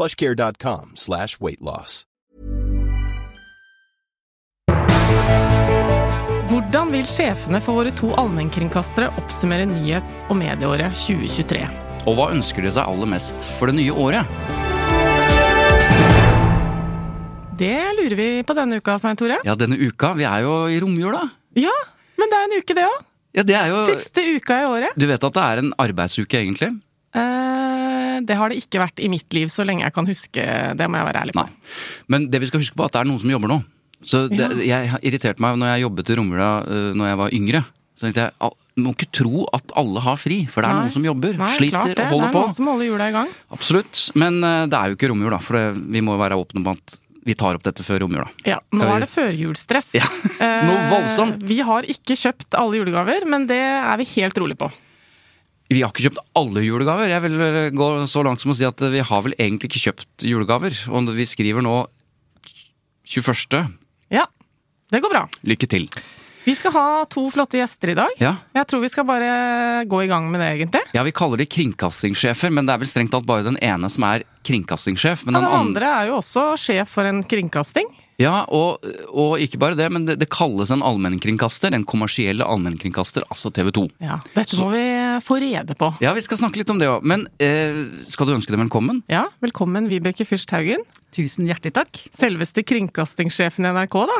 plushcare.com slash weight loss. Hvordan vil sjefene for våre to allmennkringkastere oppsummere nyhets- og medieåret 2023? Og hva ønsker de seg aller mest for det nye året? Det lurer vi på denne uka, Svein Tore. Ja, denne uka, vi er jo i romjula. Ja, men det er en uke, det òg. Ja, det er jo Siste uka i året. Du vet at det er en arbeidsuke, egentlig? Eh, det har det ikke vært i mitt liv så lenge jeg kan huske. Det må jeg være ærlig på. Nei. Men det vi skal huske på, at det er noen som jobber nå. Så det, Ja. jeg irriterte meg når jeg jobbet i romjula uh, når jeg var yngre. Så tenkte jeg, må ikke tro at alle har fri, for det er Nei. noen som jobber, Nei, sliter og holder på. Det er noen som holder hjula i gang. Absolutt. Men eh, det er jo ikke romjul, da, for det, vi må være åpne på at vi tar opp dette før romjula. Ja, nå er det førjulsstress. Ja, Eh, noe voldsomt. Vi har ikke kjøpt alle julegaver, men det er vi helt rolig på. Vi har ikke kjøpt alle julegaver. Jeg vil gå så langt som å si at vi har vel egentlig ikke kjøpt julegaver. Og vi skriver nå 21. Ja, det går bra. Lykke til. Vi skal ha to flotte gjester i dag. Ja. Jeg tror vi skal bare gå i gang med det, egentlig. ja, vi kaller de kringkastingssjefer, men det er vel strengt tatt bare den ene som er kringkastingssjef. Men ja, den den andre andre er jo også sjef for en kringkasting. Ja, og, og ikke bare det, men det, det kalles en allmennkringkaster. En kommersielle allmennkringkaster, altså TV 2. Ja, Dette Så- må vi få rede på. Ja, vi skal snakke litt om det òg. Men eh, skal du ønske dem velkommen? Ja, Velkommen, Vibeke Fyrst Haugen. Tusen hjertelig takk. Selveste kringkastingssjefen i NRK, da.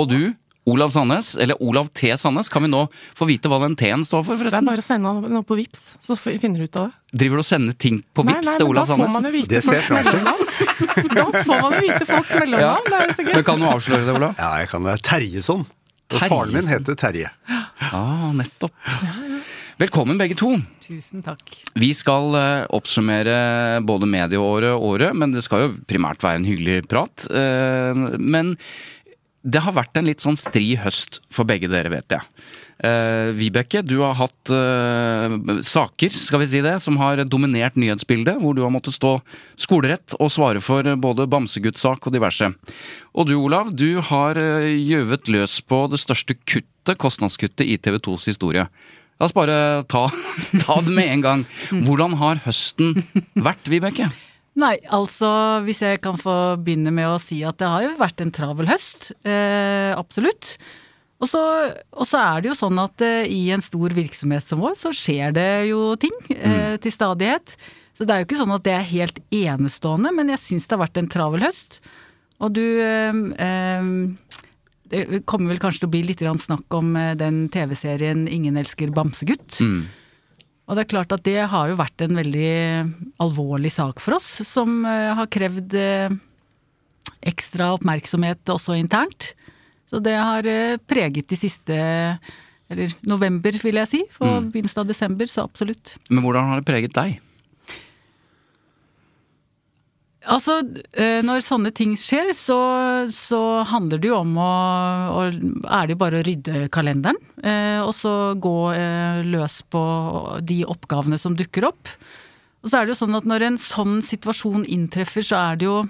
Og du, Olav Sandnes, eller Olav T. Sandnes, kan vi nå få vite hva den T-en står for, forresten? Det er bare å sende noe på Vips, så finner du ut av det. Driver du og sender ting på Nei, Vips nei, til men Olav da får man jo vite Det folks mellomnavn. Da får man jo vite folks mellomnavn, det er jo så gøy. Men kan du avsløre det, Olav? Ja, jeg kan det. Terjesson. Og Terjesson. faren min heter Terje. Ah, nettopp. Ja, ja. Velkommen begge to. Tusen takk. Vi skal uh, oppsummere både medieåret og året, men det skal jo primært være en hyggelig prat. Uh, men det har vært en litt sånn stri høst for begge dere, vet jeg. Eh, Vibeke, du har hatt eh, saker, skal vi si det, som har dominert nyhetsbildet, hvor du har måttet stå skolerett og svare for både bamseguttsak og diverse. Og du, Olav, du har eh, gjøvet løs på det største kuttet, kostnadskuttet i TV 2s historie. La oss bare ta, ta det med en gang. Hvordan har høsten vært, Vibeke? Nei, altså hvis jeg kan få begynne med å si at det har jo vært en travel høst. Eh, absolutt. Og så, og så er det jo sånn at eh, i en stor virksomhet som vår, så skjer det jo ting eh, til stadighet. Så det er jo ikke sånn at det er helt enestående, men jeg syns det har vært en travel høst. Og du eh, eh, Det kommer vel kanskje til å bli litt snakk om eh, den TV-serien 'Ingen elsker bamsegutt'. Mm. Og det er klart at det har jo vært en veldig alvorlig sak for oss, som eh, har krevd eh, ekstra oppmerksomhet også internt. Så det har eh, preget de siste eller november, vil jeg si. For Mm. begynnelsen av desember, så absolutt. Men hvordan har det preget deg? Altså, eh, når sånne ting skjer, så, så handler det jo om å, å Er det jo bare å rydde kalenderen, eh, og så gå eh, løs på de oppgavene som dukker opp. Og så er det jo sånn at når en sånn situasjon inntreffer, så er det jo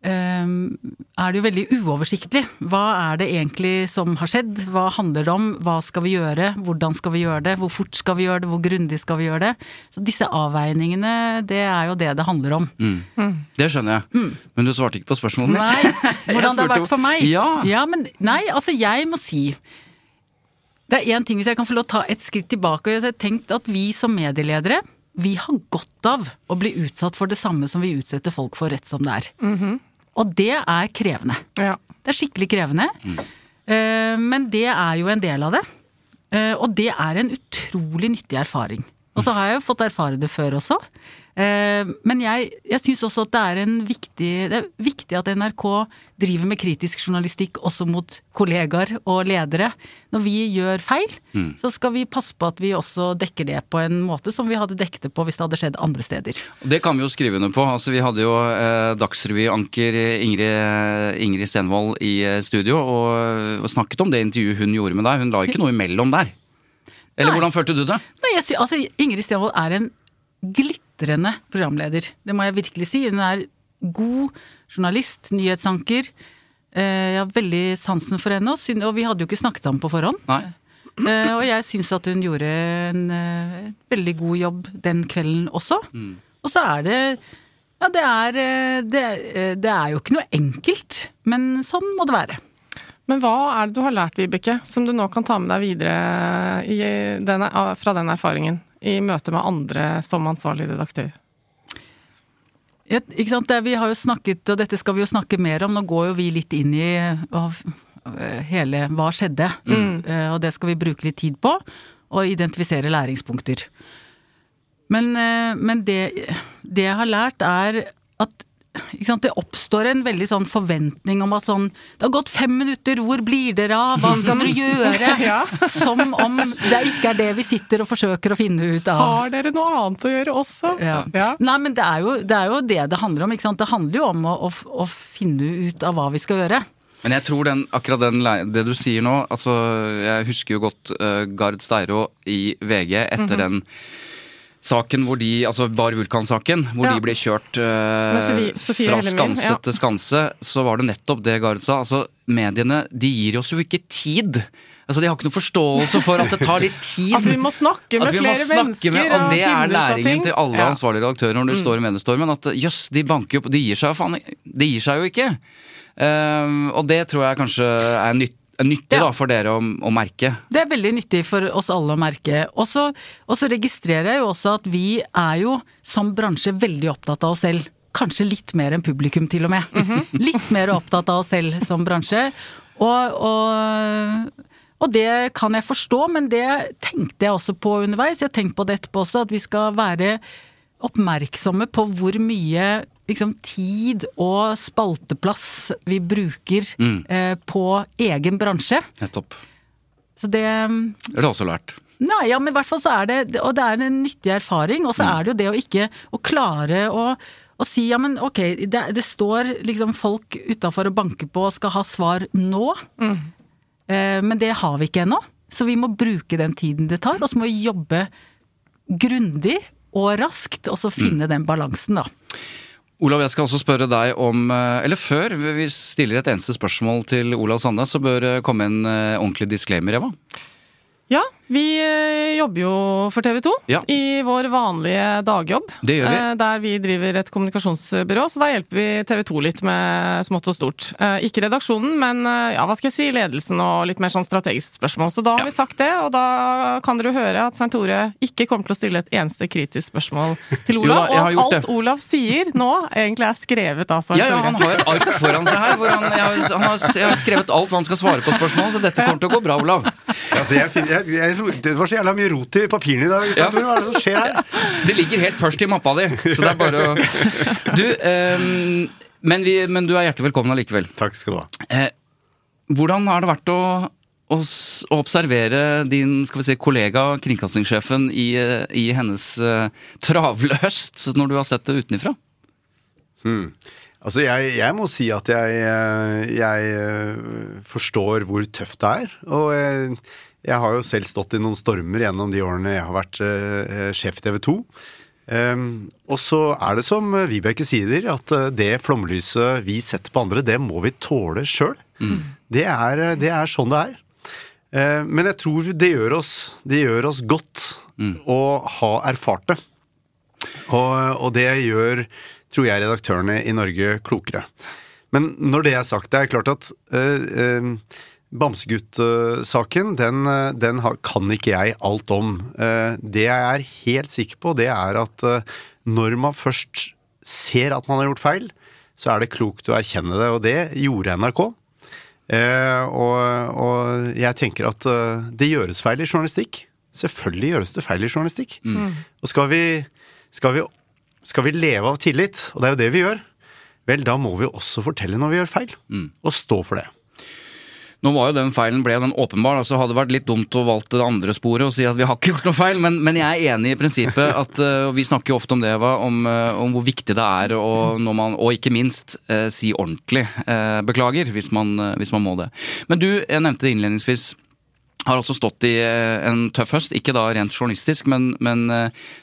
er det jo veldig uoversiktlig. Hva er det egentlig som har skjedd? Hva handler det om? Hva skal vi gjøre? Hvordan skal vi gjøre det? Hvor fort skal vi gjøre det? Hvor grundig skal vi gjøre det? Så disse avveiningene, det er jo det det handler om. Det skjønner jeg. Men du svarte ikke på spørsmålet mitt. Nei, hvordan det har vært for meg? Ja. men Nei, altså jeg må si Det er én ting, hvis jeg kan få lov å ta et skritt tilbake. og Jeg har tenkt at vi som medieledere, vi har godt av å bli utsatt for det samme som vi utsetter folk for rett som det er. Og det er krevende. Ja. Det er skikkelig krevende. Mm. Men det er jo en del av det. Eh, Og det er en utrolig nyttig erfaring. Og så har jeg jo fått erfare det før også. Eh, Men jeg, jeg syns også at det er, en viktig, det er viktig at NRK driver med kritisk journalistikk også mot kollegaer og ledere. Når vi gjør feil, så skal vi passe på at vi også dekker det på en måte som vi hadde dekket det på hvis det hadde skjedd andre steder. Det kan vi jo skrive under på. Altså, vi hadde jo eh, Dagsrevy-anker Ingrid, Ingrid Stenvold i eh, studio og, og snakket om det intervjuet hun gjorde med deg. Hun la ikke noe imellom der. Eller Nei. hvordan følte du det? Nei, jeg altså, Ingrid Stenvold er en glitrende programleder. Det må jeg virkelig si. Hun er god journalist, nyhetsanker. Eh, Jeg har veldig sansen for henne, og vi hadde jo ikke snakket sammen på forhånd. Nei. Eh, Og jeg syns at hun gjorde en eh, veldig god jobb den kvelden også. Og så er det Ja, det er, det, det er jo ikke noe enkelt, men sånn må det være. Men hva er det du har lært, Vibeke, som du nå kan ta med deg videre i den, fra den erfaringen? I møte med andre som ansvarlig redaktør? Ja, ikke sant? Det, vi har jo snakket, og dette skal vi jo snakke mer om, nå går jo vi litt inn i av, hele hva skjedde. Eh, Og det skal vi bruke litt tid på, og identifisere læringspunkter. Men, eh, men det, det jeg har lært er at? Det oppstår en veldig sånn forventning om at sånn Det har gått fem minutter, hvor blir dere av? Hva skal dere gjøre? Ja. Som om det ikke er det vi sitter og forsøker å finne ut av. Har dere noe annet å gjøre også? Ja. Nei, men det er, jo, det er jo det det handler om. ikke sant? Det handler jo om å, å, å finne ut av hva vi skal gjøre. Men jeg tror den, akkurat den, det du sier nå altså Jeg husker jo godt uh, Gard Steiro i VG etter Mhm. den saken hvor de Altså Bar Vulkan-saken, hvor Ja. de ble kjørt eh, Sofie- Sofie fra Hellemyr, skanse ja. til skanse. Så var det nettopp det Gard sa. Altså, mediene de gir oss jo ikke tid. Altså, De har ikke noe forståelse for at det tar litt tid. At vi må snakke med flere snakke mennesker med, og det finne er læringen til alle Ja. Mm. ansvarlige redaktører når du står i mediestormen. At jøss, de banker jo på De gir seg jo faen De gir seg jo ikke. Ehm, og det tror jeg kanskje er nytt, nyttig Ja. da for dere å, å merke. Det er veldig nyttig for oss alle å merke. Og så registrerer jeg jo også at vi er jo som bransje veldig opptatt av oss selv. Kanskje litt mer enn publikum, til og med. Litt mer opptatt av oss selv som bransje. Og, og, og det kan jeg forstå, men det tenkte jeg også på underveis. Jeg har tenkt på det etterpå også, at vi skal være oppmerksomme på hvor mye liksom, tid og spalteplass vi bruker eh, på egen bransje. Nettopp. Så det Det har du også lært. Nei, ja, men i hvert fall så er det Og det er en nyttig erfaring, og så er det jo det å ikke Å klare å, å si ja, men ok, det, det står liksom folk utafor og banker på og skal ha svar nå. Eh, men det har vi ikke ennå. Så vi må bruke den tiden det tar, og så må vi jobbe grundig og raskt, og så finne den balansen, da. Olav, jeg skal også spørre deg om eh, Eller før vi stiller et eneste spørsmål til Olav Sande, så bør det komme en eh, ordentlig disclaimer, Eva. Ja, vi eh, jobber jo for TV 2 Ja. i vår vanlige dagjobb. Det gjør vi. eh, Der vi driver et kommunikasjonsbyrå, så da hjelper vi TV 2 litt med smått og stort. Eh, Ikke redaksjonen, men ja, hva skal jeg si, ledelsen og litt mer sånn strategisk spørsmål. Så da har Ja. vi sagt det, og da kan dere høre at Svein Tore ikke kommer til å stille et eneste kritisk spørsmål til Jo da, Olav, og at det. alt Olav sier nå, egentlig er skrevet av Svein Ja, ja, han har et ark foran seg her, hvor han, jeg, har, han har, jeg har skrevet alt hva han skal svare på spørsmål, så dette kommer til å gå bra, Olav. Altså, jeg, finner- jeg, jeg, det var så jævla mye rot i papirene i dag. Ja. Hva er det som skjer her? Det ligger helt først i mappa di, så det er bare å Du, ehm, men, vi, men du er hjertelig velkommen allikevel. Takk skal du ha. Eh, hvordan har det vært å, å, observere din skal vi si, kollega, kringkastingssjefen, i, eh, i hennes eh, travle høst, når du har sett det utenifra? Altså, jeg, jeg må si at jeg, eh, jeg forstår hvor tøft det er. Og jeg, jeg har jo selv stått i noen stormer gjennom de årene jeg har vært eh, sjef TV 2. Um, og så er det som Vibeke sier, at eh, det flomlyset vi setter på andre, det må vi tåle sjøl. Det, er, det er sånn det er. Uh, men jeg tror det gjør oss, det gjør oss godt å ha erfart det. Og, og det gjør, tror jeg, redaktørene i Norge klokere. Men når det er sagt, det er klart at uh, uh, Bamsegutt-saken, den, den kan ikke jeg alt om. Eh, det jeg er helt sikker på, det er at eh, når man først ser at man har gjort feil, så er det klokt å erkjenne det, og det gjorde NRK. Eh, og, og jeg tenker at det gjøres feil i journalistikk. Selvfølgelig gjøres det feil i journalistikk. Og skal vi, skal, vi, skal vi leve av tillit, og det er jo det vi gjør, vel, da må vi også fortelle når vi gjør feil. Og stå for det. Nå var jo den feilen ble den åpenbar, altså hadde det vært litt dumt å valgte det andre sporet og si at vi har ikke gjort noe feil, men, men jeg er enig i prinsippet at uh, Vi snakker jo ofte om det, Eva, om, uh, om hvor viktig det er å, man, og ikke minst, uh, si ordentlig beklager hvis man, hvis man må det. Men du, jeg nevnte det innledningsvis har altså stått i en tøff høst, ikke da rent journalistisk, men, men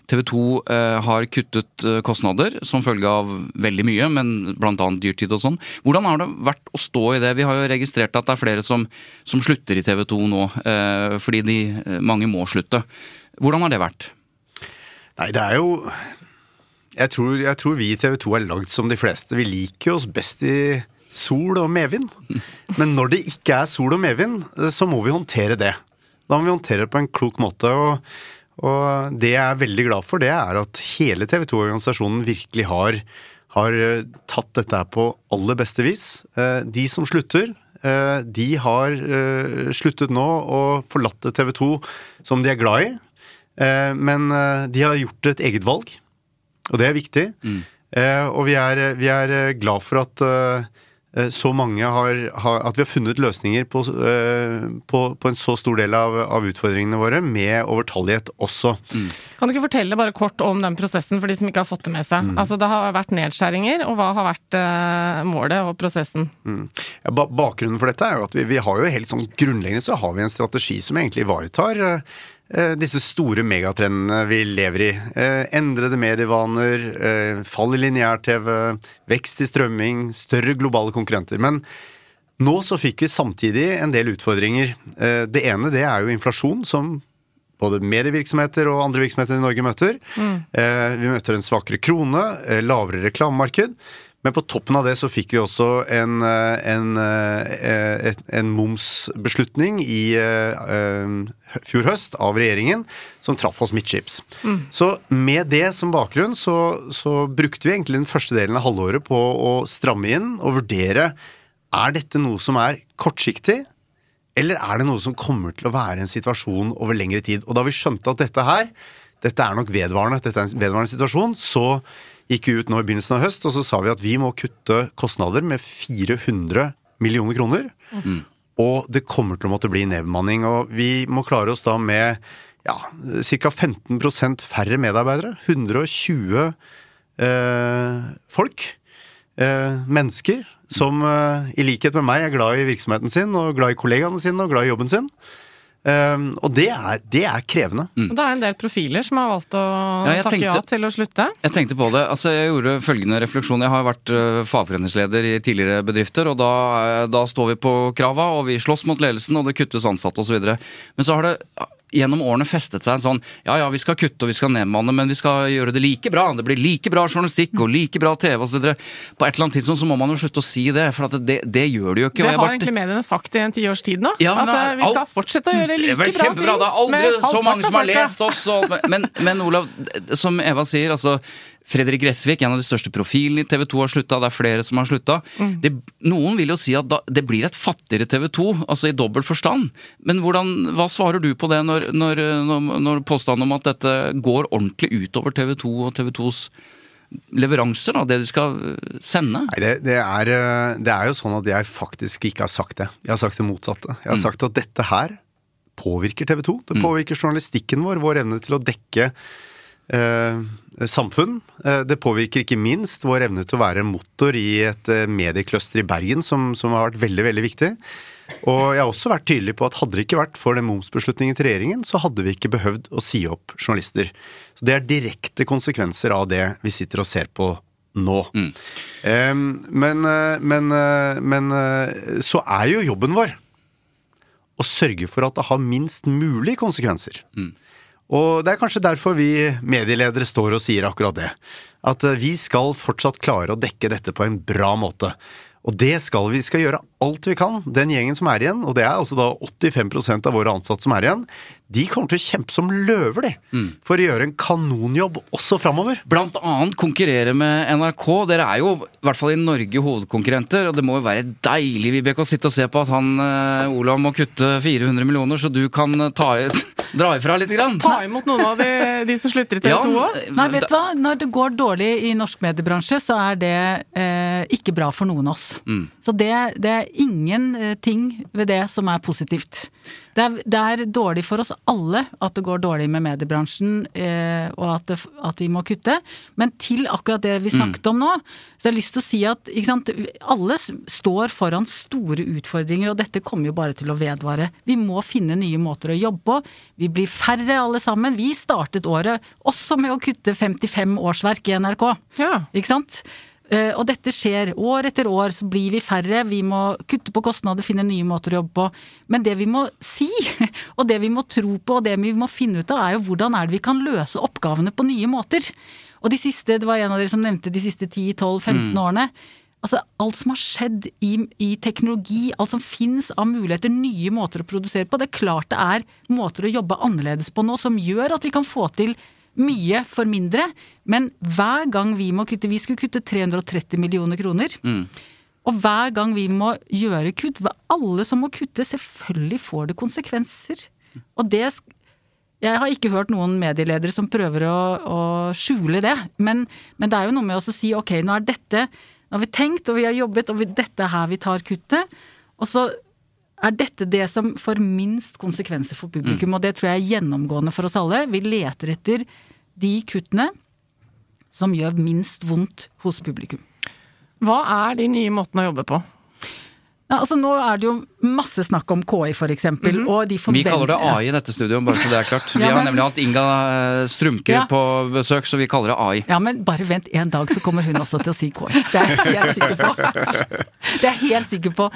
TV 2 eh, har kuttet kostnader som følge av veldig mye, men bl.a. dyrtid og sånn. Hvordan har det vært å stå i det? Vi har jo registrert at det er flere som, som slutter i TV 2 nå, eh, fordi de, mange må slutte. Hvordan har det vært? Nei, det er jo jeg tror, jeg tror vi i TV 2 er lagd som de fleste. Vi liker oss best i sol og medvind. Men når det ikke er sol og medvind, så må vi håndtere det. Da må vi håndtere det på en klok måte. og, og det jeg er veldig glad for, det er at hele TV 2-organisasjonen virkelig har, har tatt dette her på aller beste vis. De som slutter, de har sluttet nå og forlatt TV 2 som de er glad i. Men de har gjort et eget valg, og det er viktig. Mm. Og vi er, vi er glad for at så mange har, har, At vi har funnet løsninger på, på, på en så stor del av, av, utfordringene våre, med overtallighet også. Mm. Kan du ikke fortelle bare kort om den prosessen for de som ikke har fått det med seg? Mm. Altså Det har vært nedskjæringer, og hva har vært eh, målet og prosessen? Mm. Ja, ba bakgrunnen for dette er jo at vi, vi, har jo helt sånn grunnleggende så har vi en strategi som egentlig ivaretar uh, disse store megatrendene vi lever i. Endrede medievaner, fall i lineær-TV, vekst i strømming, større globale konkurrenter. Men nå så fikk vi samtidig en del utfordringer. Det ene det er jo inflasjon, som både medievirksomheter og andre virksomheter i Norge møter. Mm. Vi møter en svakere krone, lavere reklamemarked. Men på toppen av det så fikk vi også en, en, en, en momsbeslutning i fjor høst av regjeringen som traff oss midtskips. Mm. Så med det som bakgrunn så, så, brukte vi egentlig den første delen av halvåret på å stramme inn og vurdere er dette noe som er kortsiktig, eller er det noe som kommer til å være en situasjon over lengre tid. Og da vi skjønte at dette her, dette er nok vedvarende, dette er en vedvarende situasjon, så gikk vi ut nå i begynnelsen av høst og så sa vi at vi må kutte kostnader med 400 millioner kroner. Mm. Og det kommer til å måtte bli nedbemanning. Og vi må klare oss da med ja, ca. 15% færre medarbeidere. 120 eh, folk. Eh, mennesker som eh, i likhet med meg er glad i virksomheten sin og glad i kollegaene sine og glad i jobben sin. Um, og det er, det er krevende. Mm. Det er en del profiler som har valgt å ja, takke ja til å slutte? Jeg tenkte på det. Altså, jeg gjorde følgende refleksjon. Jeg har vært uh, fagforeningsleder i tidligere bedrifter, og da, uh, da, står vi på krava, og vi slåss mot ledelsen, og det kuttes ansatte osv. Men så har det gjennom årene festet seg en sånn ja ja, vi skal kutte og vi skal nedmanne, men vi skal gjøre det like bra. Det blir like bra journalistikk og like bra TV osv. På et eller annet tidspunkt så må man jo slutte å si det, for det, det, gjør det jo ikke. Det har bare... egentlig mediene sagt i en tiårs tid nå. Ja, at eh, vi skal fortsette å gjøre det like bra ting. Det er aldri så mange som har lest oss. Og, men, men Olav, som Eva sier, altså Fredrik Gressvik, en av de største profilene i TV 2, har slutta. Det er flere som har slutta. Mm. Noen vil jo si at da, det blir et fattigere TV 2, altså i dobbel forstand. Men hvordan, hva svarer du på det når, når, når, når påstanden om at dette går ordentlig utover TV 2 og TV 2s leveranser, da, det de skal sende? Nei, det, det, er, det, er, jo sånn at jeg faktisk ikke har sagt det. Jeg har sagt det motsatte. Jeg har mm. sagt at dette her påvirker TV 2. Det mm. påvirker journalistikken vår, vår evne til å dekke eh, samfunn. Eh, det påvirker ikke minst vår evne til å være en motor i et eh, mediecluster i Bergen, som, som, har vært veldig, veldig viktig. Og jeg har også vært tydelig på at hadde det ikke vært for den momsbeslutningen til regjeringen, så hadde vi ikke behøvd å si opp journalister. Så det er direkte konsekvenser av det vi sitter og ser på nå. Mm. Men, eh, men, men så er jo jobben vår å sørge for at det har minst mulig konsekvenser. Mm. Og det er kanskje derfor vi medieledere står og sier akkurat det. At eh, vi skal fortsatt klare å dekke dette på en bra måte. Og det skal vi skal gjøre alt vi kan. Den gjengen som er igjen, og det er altså da 85% av våre ansatte som er igjen, de kommer til å kjempe som løver, de. For å gjøre en kanonjobb også framover. Blant annet konkurrere med NRK. Dere er jo i hvert fall i Norge hovedkonkurrenter, og det må jo være deilig Vibeke, å sitte og se på at han eh, Olav må kutte 400 millioner, så du kan ta ta, dra ifra litt. Grann. Ta imot noen av de, de som slutter i TV 2 òg. Nei, vet du hva? Når det går dårlig i norsk mediebransje, så er det eh, ikke bra for noen av oss. Så det, det er ingenting ved det som er positivt. Det er, det er dårlig for oss alle at det går dårlig med mediebransjen, eh, og at, det, at vi må kutte. Men til akkurat det vi snakket om nå, så jeg har lyst til å si at sant, alle står foran store utfordringer, og dette kommer jo bare til å vedvare. Vi må finne nye måter å jobbe på. Vi blir færre alle sammen. Vi startet året også med å kutte 55 årsverk i NRK. Ja. Ikke sant? Eh, Og dette skjer år etter år, så blir vi færre, vi må kutte på kostnader, finne nye måter å jobbe på. Men det vi må si, og det vi må tro på, og det vi må finne ut av, er jo hvordan er det vi kan løse oppgavene på nye måter. Og de siste, det var en av dere som nevnte de siste 10-12-15 årene. Altså alt som har skjedd i, i teknologi, alt som fins av muligheter, nye måter å produsere på. Det er klart det er måter å jobbe annerledes på nå som gjør at vi kan få til mye for mindre, men hver gang vi må kutte Vi skulle kutte 330 millioner kroner. Og hver gang vi må gjøre kutt, alle som må kutte, selvfølgelig får det konsekvenser. Og det Jeg har ikke hørt noen medieledere som prøver å, å skjule det, men, men det er jo noe med å si ok, nå er dette Nå har vi tenkt, og vi har jobbet, og vi, dette er her vi tar kuttet. Og så er dette det som får minst konsekvenser for publikum, og det tror jeg er gjennomgående for oss alle. Vi leter etter de kuttene som gjør minst vondt hos publikum. Hva er de nye måtene å jobbe på? Ja, altså Nå er det jo masse snakk om KI, for eksempel, og de Vi kaller det AI i dette studioet, bare så det er klart. Vi Ja, har nemlig hatt Inga eh, Strumke Ja. på besøk, så vi kaller det AI. Ja, men bare vent en dag, så kommer hun også til å si KI. Det er jeg helt sikker på. Det er jeg helt sikker på.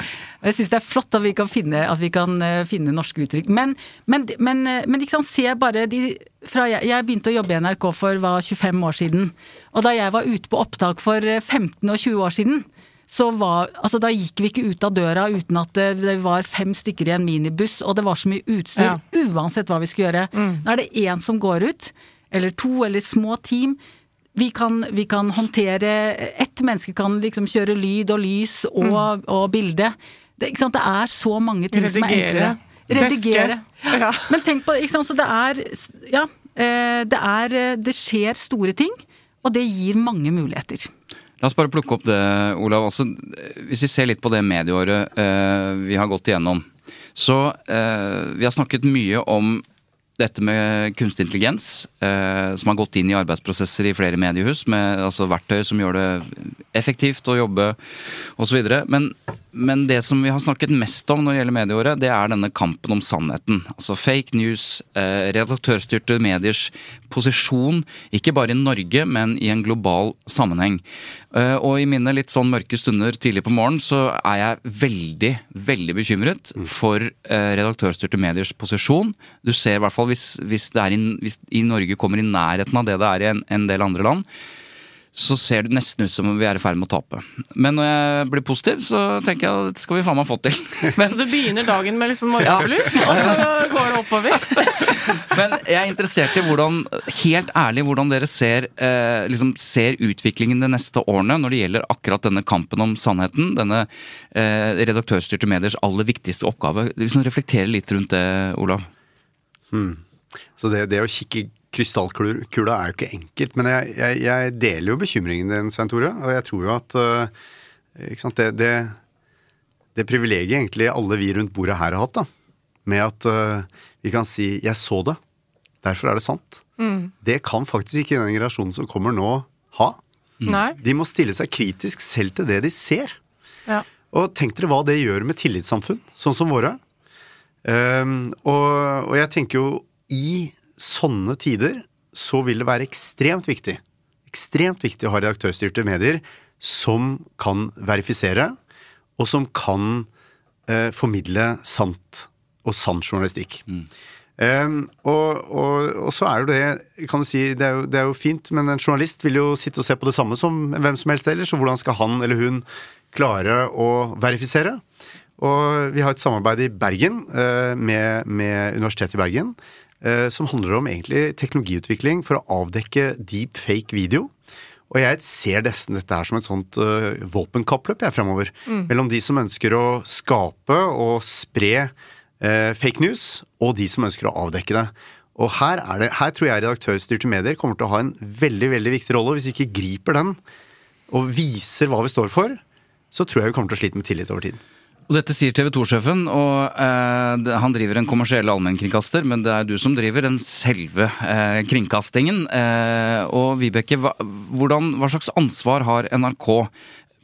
Jeg syns det er flott at vi kan finne, at vi kan eh, finne norske uttrykk. Men, men, men, eh, men ikke sant, se bare de fra jeg, jeg begynte å jobbe i NRK for hva, 25 år siden. Og da jeg var ute på opptak for eh, 15 og 20 år siden, så var, altså da gikk vi ikke ut av døra uten at det, det var fem stykker i en minibuss, og det var så mye utstyr, Ja. uansett hva vi skulle gjøre. Nå er det én som går ut, eller to, eller små team. Vi kan, vi kan håndtere Ett menneske kan liksom kjøre lyd og lys og, og bilde. Det, ikke sant? det er så mange ting som er enklere. Redigere. Ja. Men tenk på ikke sant? Så det er Ja. eh, Det er Det skjer store ting, og det gir mange muligheter. La oss bare plukke opp det, Olav. Altså, hvis vi ser litt på det medieåret eh, vi har gått igjennom. Så eh, vi har snakket mye om dette med kunstig intelligens, eh, som har gått inn i arbeidsprosesser i flere mediehus, med altså, verktøy som gjør det effektivt å jobbe osv. Men, men det som vi har snakket mest om når det gjelder medieåret, det er denne kampen om sannheten. Altså fake news, eh, redaktørstyrte mediers posisjon, ikke bare i Norge, men i en global sammenheng. Eh, og i mine litt sånn mørke stunder tidlig på morgenen, så er jeg veldig, veldig bekymret for eh, redaktørstyrte mediers posisjon. Du ser i hvert fall hvis, hvis, det er i, hvis i Norge kommer i nærheten av det det er i en, en del andre land, så ser det nesten ut som om vi er i ferd med å tape. Men når jeg blir positiv, så tenker jeg at det skal vi faen meg få til. Men Så du begynner dagen med liksom sånn ja. og så går det oppover? Men jeg er interessert i hvordan, helt ærlig, hvordan dere ser, eh, liksom ser utviklingen de neste årene når det gjelder akkurat denne kampen om sannheten. Denne eh, redaktørstyrte mediers aller viktigste oppgave. Liksom reflektere litt rundt det, Olav. Så det, det å kikke krystallkula er jo ikke enkelt. Men jeg, jeg, jeg deler jo bekymringen din, Svein Tore. Og jeg tror jo at ikke sant, det, det, det privilegiet egentlig alle vi rundt bordet her har hatt, da, med at uh, vi kan si 'jeg så det', derfor er det sant. Det kan faktisk ikke den generasjonen som kommer nå, ha. Mm. De må stille seg kritisk selv til det de ser. Ja. Og tenk dere hva det gjør med tillitssamfunn, sånn som våre. Um, og, og jeg tenker jo i sånne tider så vil det være ekstremt viktig, ekstremt viktig å ha redaktørstyrte medier som kan verifisere, og som kan eh, formidle sant og sann journalistikk. Ehm, og, og, og så er jo det kan du si, det er, jo, det er jo fint, men en journalist vil jo sitte og se på det samme som hvem som helst ellers, så hvordan skal han eller hun klare å verifisere. Og vi har et samarbeid i Bergen eh, med, med Universitetet i Bergen som handler om egentlig teknologiutvikling for å avdekke deep fake video. Og jeg ser nesten dette her som et sånt uh, våpenkappløp jeg fremover. Mellom de som ønsker å skape og spre uh, fake news, og de som ønsker å avdekke det. Og her, er det, her tror jeg redaktørstyrte medier kommer til å ha en veldig veldig viktig rolle. Hvis vi ikke griper den og viser hva vi står for, så tror jeg vi kommer til å slite med tillit over tid. Og dette sier TV 2-sjefen, og eh, han driver en kommersiell allmennkringkaster, men det er du som driver den selve eh, kringkastingen. Eh, og Vibeke, hva, hvordan, hva slags ansvar har NRK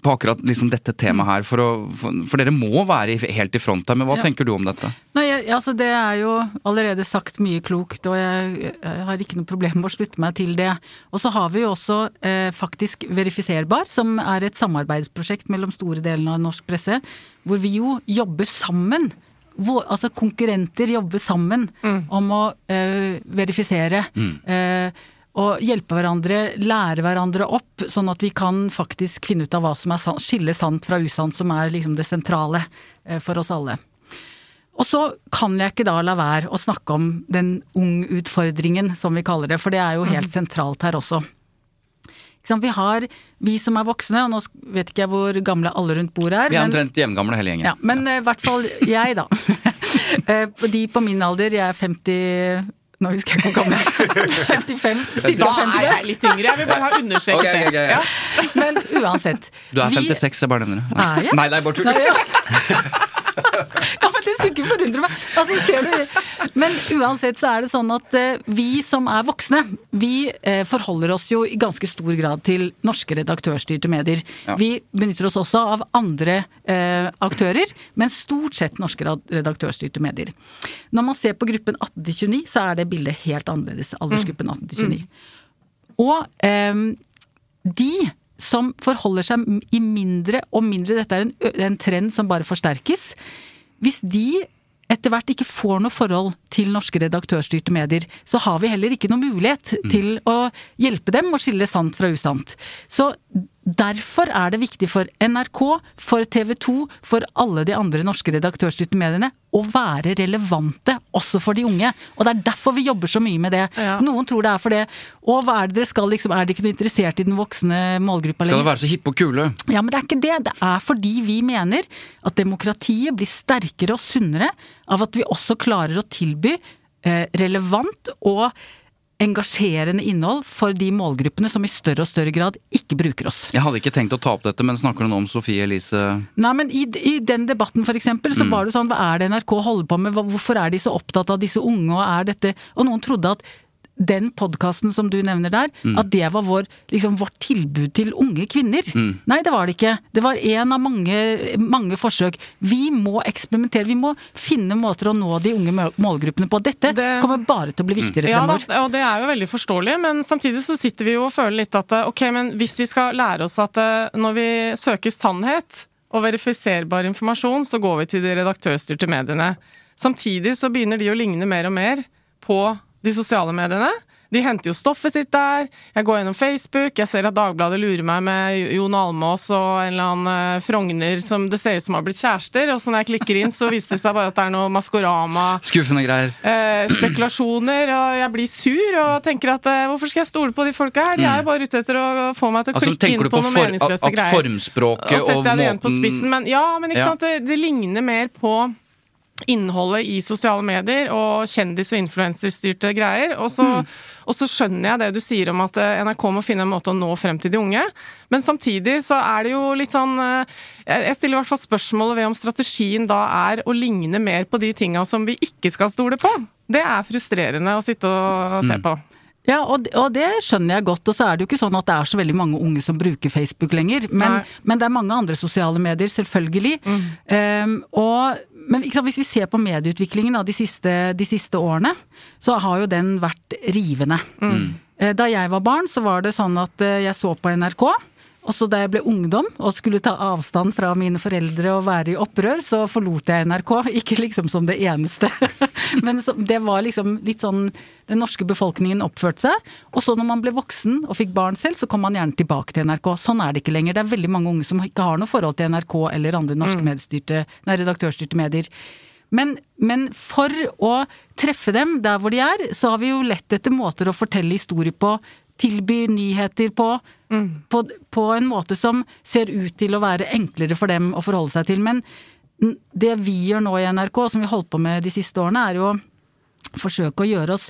på akkurat liksom, dette temaet her? For, å, for, for dere må være helt i front her, men hva Ja. tenker du om dette? Nei, jeg, altså Det er jo allerede sagt mye klokt, og jeg, jeg har ikke noe problem med å slutte meg til det. Og så har vi jo også eh, faktisk Verifiserbar, som er et samarbeidsprosjekt mellom store deler av norsk presse, hvor vi jo jobber sammen. Hvor, altså konkurrenter jobber sammen om å eh, verifisere. Eh, og hjelpe hverandre, lære hverandre opp, sånn at vi kan faktisk finne ut av hva som er sant, skille sant fra usant, som er liksom det sentrale eh, for oss alle. Og så kan jeg ikke da la være å snakke om den ung-utfordringen, som vi kaller det, for det er jo helt sentralt her også. Vi har, vi som er voksne, og nå vet ikke jeg hvor gamle alle rundt bordet er, Vi er omtrent jevngamle hele gjengen. ja, men i i hvert fall jeg, da. Eh, De på min alder, jeg er 50 Nå husker jeg hvor gammel jeg er. 55, Da er jeg litt yngre. Jeg vil bare ha understreket okay, okay, ok. det. Ja. 55. Men uansett. Du er vi- 56, jeg bare nevner det. Nei, det er bare tull. Ja. men det skulle ikke forundre meg. Altså, ser du? Men uansett så er det sånn at eh, vi som er voksne, vi eh, forholder oss jo i ganske stor grad til norske redaktørstyrte medier. Ja. Vi benytter oss også av andre eh, aktører, men stort sett norske redaktørstyrte medier. Når man ser på gruppen 18-29, så er det bildet helt annerledes. Aldersgruppen 18-29. Og eh, de som forholder seg i mindre og mindre, dette er en, en trend som bare forsterkes, hvis de etter hvert ikke får noe forhold til norske redaktørstyrte medier, så har vi heller ikke noe mulighet til å hjelpe dem å skille sant fra usant. Så derfor er det viktig for NRK, for TV 2, for alle de andre norske redaktørstyrte mediene å være relevante også for de unge. Og det er derfor vi jobber så mye med det. Ja. Noen tror det er for det. Og hva er det dere skal liksom, er dere ikke noe interessert i den voksne målgruppa Skal lenger? det være så hippe og kule? Ja, men det er ikke det. Det er fordi vi mener at demokratiet blir sterkere og sunnere av at vi også klarer å tilby eh, relevant og engasjerende innhold for de målgruppene som i større og større grad ikke bruker oss. Jeg hadde ikke tenkt å ta opp dette, men snakker du nå om Sofie Elise? Nei, men i, i den debatten for eksempel, så var det sånn, hva er det NRK holder på med, hvorfor er de så opptatt av disse unge, og er dette Og noen trodde at den podkasten som du nevner der, at det var vår, liksom, vårt tilbud til unge kvinner. Nei, det var det ikke. Det var én av mange, mange forsøk. Vi må eksperimentere, vi må finne måter å nå de unge målgruppene på. Dette Det- kommer bare til å bli viktigere Ja da, Ja, og det er jo veldig forståelig, men samtidig så sitter vi jo og føler litt at ok, men hvis vi skal lære oss at eh, når vi søker sannhet og verifiserbar informasjon, så går vi til de redaktørstyrte mediene. Samtidig så begynner de å ligne mer og mer på de sosiale mediene. De henter jo stoffet sitt der. Jeg går gjennom Facebook, jeg ser at Dagbladet lurer meg med Jon Almås og en eller annen eh, Frogner som det ser ut som har blitt kjærester, og så når jeg klikker inn, så viser det seg bare at det er noe Maskorama Skuffende greier. eh, spekulasjoner, og jeg blir sur og tenker at eh, hvorfor skal jeg stole på de folka her? De er jo bare ute etter å få meg til å Altså, klikke inn på på noen for, meningsløse at greier. formspråket Og og, igjen på måten spissen, men ja, men ikke Ja. sant, det, det ligner mer på innholdet i sosiale medier og kjendis- og influenserstyrte greier. Og så, mm. og så skjønner jeg det du sier om at eh, NRK må finne en måte å nå frem til de unge. Men samtidig så er det jo litt sånn eh, Jeg stiller i hvert fall spørsmålet ved om strategien da er å ligne mer på de tinga som vi ikke skal stole på. Det er frustrerende å sitte og se på. Ja, og, det- og det skjønner jeg godt. Og så er det jo ikke sånn at det er så veldig mange unge som bruker Facebook lenger. Men, men det er mange andre sosiale medier, selvfølgelig. Um, og, men sant, hvis vi ser på medieutviklingen da, de siste, de siste årene, så har jo den vært rivende. Mm. Da jeg var barn, så var det sånn at eh, jeg så på NRK. Og så da jeg ble ungdom og skulle ta avstand fra mine foreldre og være i opprør, så forlot jeg NRK. Ikke liksom som det eneste, men så, det var liksom litt sånn den norske befolkningen oppførte seg. Og så når man ble voksen og fikk barn selv, så kom man gjerne tilbake til NRK. Sånn er det ikke lenger. Det er veldig mange unge som ikke har noe forhold til NRK eller andre norske Mm. medstyrte, nei, redaktørstyrte medier. Men, men for å treffe dem der hvor de er, så har vi jo lett etter måter å fortelle historier på, tilby nyheter på, på, på en måte som ser ut til å være enklere for dem å forholde seg til. Men det vi gjør nå i NRK, som vi har holdt på med de siste årene, er jo å forsøke å gjøre oss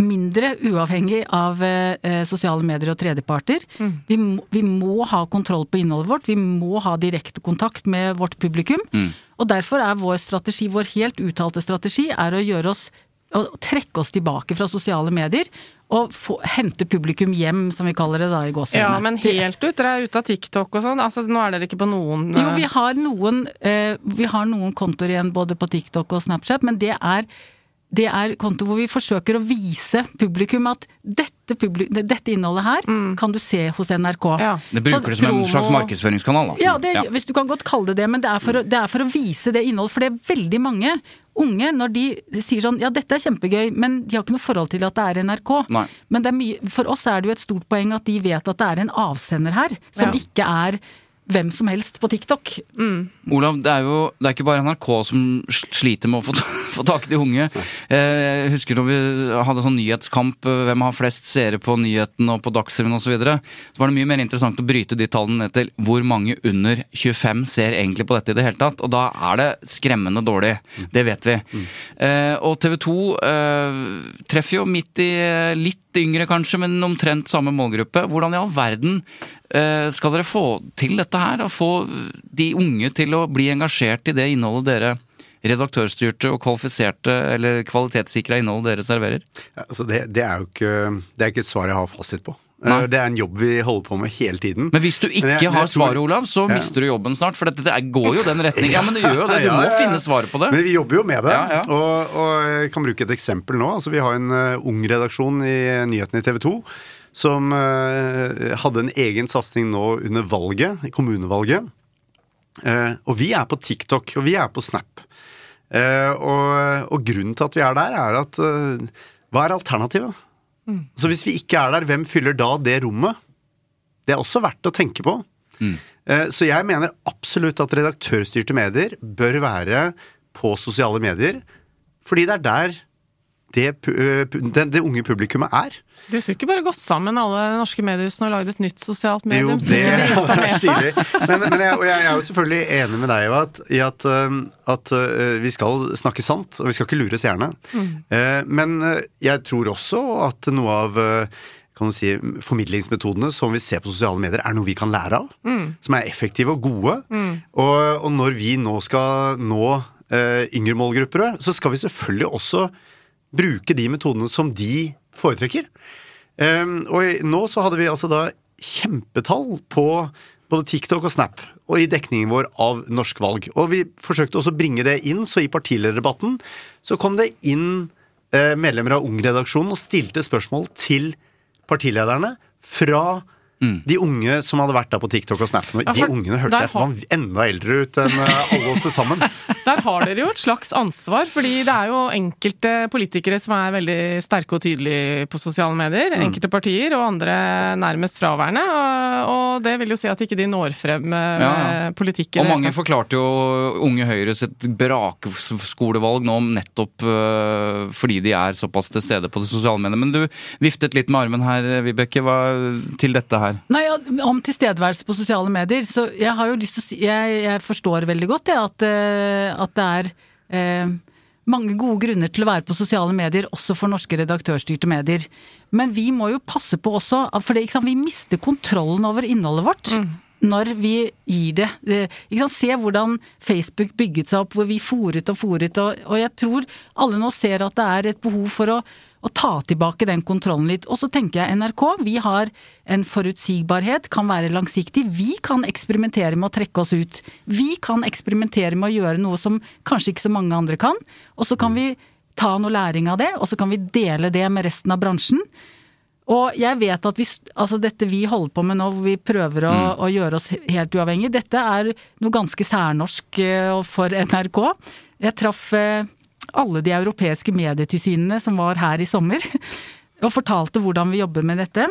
mindre uavhengig av eh, eh, sosiale medier og tredjeparter. Vi, må, vi må ha kontroll på innholdet vårt, vi må ha direkte kontakt med vårt publikum. Og derfor er vår strategi, vår helt uttalte strategi, er å gjøre oss å trekke oss tilbake fra sosiale medier og få, hente publikum hjem, som vi kaller det da i gåsehudene. Ja, men helt ut? Dere er ute av TikTok og sånn? Altså, nå er dere ikke på noen Jo, eh, vi har noen, eh, vi har noen kontoer igjen både på TikTok og Snapchat, men det er, det er konto hvor vi forsøker å vise publikum at dette, publikum, dette innholdet her kan du se hos NRK. Mm. Ja. Det bruker Så det som en slags markedsføringskanal, da. Ja, det, hvis du kan godt kalle det det, men det er, for det er for å vise det innholdet. For det er veldig mange unge, når de sier sånn ja, dette er kjempegøy, men de har ikke noe forhold til at det er NRK. Nei. Men det er mye, for oss er det jo et stort poeng at de vet at det er en avsender her, som Ja. ikke er hvem som helst på TikTok. Olav, det er jo det er ikke bare NRK som sliter med å få, få tak i de unge. Eh, Jeg husker når vi hadde sånn nyhetskamp, eh, hvem har flest seere på nyhetene og på Dagsrevyen osv., så, videre, så var det mye mer interessant å bryte de tallene ned til hvor mange under 25 ser egentlig på dette i det hele tatt. Og da er det skremmende dårlig. Det vet vi. Eh, Og TV 2 eh, treffer jo midt i eh, litt yngre kanskje, men omtrent samme målgruppe. Hvordan i all verden eh, skal dere få til dette her? Og få de unge til å bli engasjert i det innholdet dere redaktørstyrte og kvalifiserte eller kvalitetssikra innholdet dere serverer? Ja, Altså det, det er jo ikke, det er ikke et svar jeg har fasit på. Nei. Eh, Det er en jobb vi holder på med hele tiden. Men hvis du ikke jeg- har tror- svaret, Olav, så Ja. mister du jobben snart. For dette det går jo den retningen. Ja, men det gjør jo det. Du Ja, må finne svaret på det. Men vi jobber jo med det. Og, og jeg kan bruke et eksempel nå. Altså, vi har en uh, ung redaksjon i nyhetene i TV 2 som eh, hadde en egen satsing nå under valget, kommunevalget. Eh, og vi er på TikTok, og vi er på Snap. Eh, og, og grunnen til at vi er der, er at eh, Hva er alternativet? Så hvis vi ikke er der, hvem fyller da det rommet? Det er også verdt å tenke på. Eh, Så jeg mener absolutt at redaktørstyrte medier bør være på sosiale medier, fordi det er der det, det, det unge publikummet er. Dere skulle ikke bare gått sammen alle norske mediehusene og lagd et nytt sosialt medium? Jo, det er stilig. Men, men jeg, jeg er jo selvfølgelig enig med deg i at, i at, at øh, vi skal snakke sant, og vi skal ikke lure seerne. Mm. Men øh, jeg tror også at noe av øh, kan du si, formidlingsmetodene som vi ser på sosiale medier, er noe vi kan lære av. Som er effektive og gode. Og, og når vi nå skal nå øh, yngre målgrupper, så skal vi selvfølgelig også bruke de metodene som de foretrekker. Um, og nå så hadde vi altså da kjempetall på både TikTok og Snap, og i dekningen vår av norsk valg. Og vi forsøkte også å bringe det inn, så i partilederdebatten så kom det inn eh, medlemmer av Ung-redaksjonen og stilte spørsmål til partilederne fra de unge som hadde vært der på TikTok og Snap. nå, Ja, de ungene hørte seg har- enda eldre ut enn eh, alle oss til sammen. Der har dere jo et slags ansvar, fordi det er jo enkelte politikere som er veldig sterke og tydelige på sosiale medier. Mm. Enkelte partier, og andre nærmest fraværende. Og, og det vil jo si at ikke de når frem med, Ja, ja. politikken. Og mange forklarte jo Unge Høyre sitt brakskolevalg nå nettopp øh, fordi de er såpass til stede på det sosiale mediet. Men du viftet litt med armen her, Vibeke, hva til dette her? Nei, ja, Om tilstedeværelse på sosiale medier, så jeg har jo lyst til å si Jeg, jeg forstår veldig godt det, at, eh, at det er eh, mange gode grunner til å være på sosiale medier, også for norske redaktørstyrte medier. Men vi må jo passe på også, for det, ikke sant, vi mister kontrollen over innholdet vårt. Når vi gir det. det ikke sant? Se hvordan Facebook bygget seg opp, hvor vi fòret og fòret. Og, og jeg tror alle nå ser at det er et behov for å å ta tilbake den kontrollen litt. Og så tenker jeg NRK, vi har en forutsigbarhet, kan være langsiktig. Vi kan eksperimentere med å trekke oss ut. Vi kan eksperimentere med å gjøre noe som kanskje ikke så mange andre kan. Og så kan vi ta noe læring av det, og så kan vi dele det med resten av bransjen. Og jeg vet at vi, altså dette vi holder på med nå, hvor vi prøver å, Mm. å gjøre oss helt uavhengig, dette er noe ganske særnorsk eh, for NRK. Jeg traff eh, alle de europeiske medietilsynene som var her i sommer, og fortalte hvordan vi jobber med dette.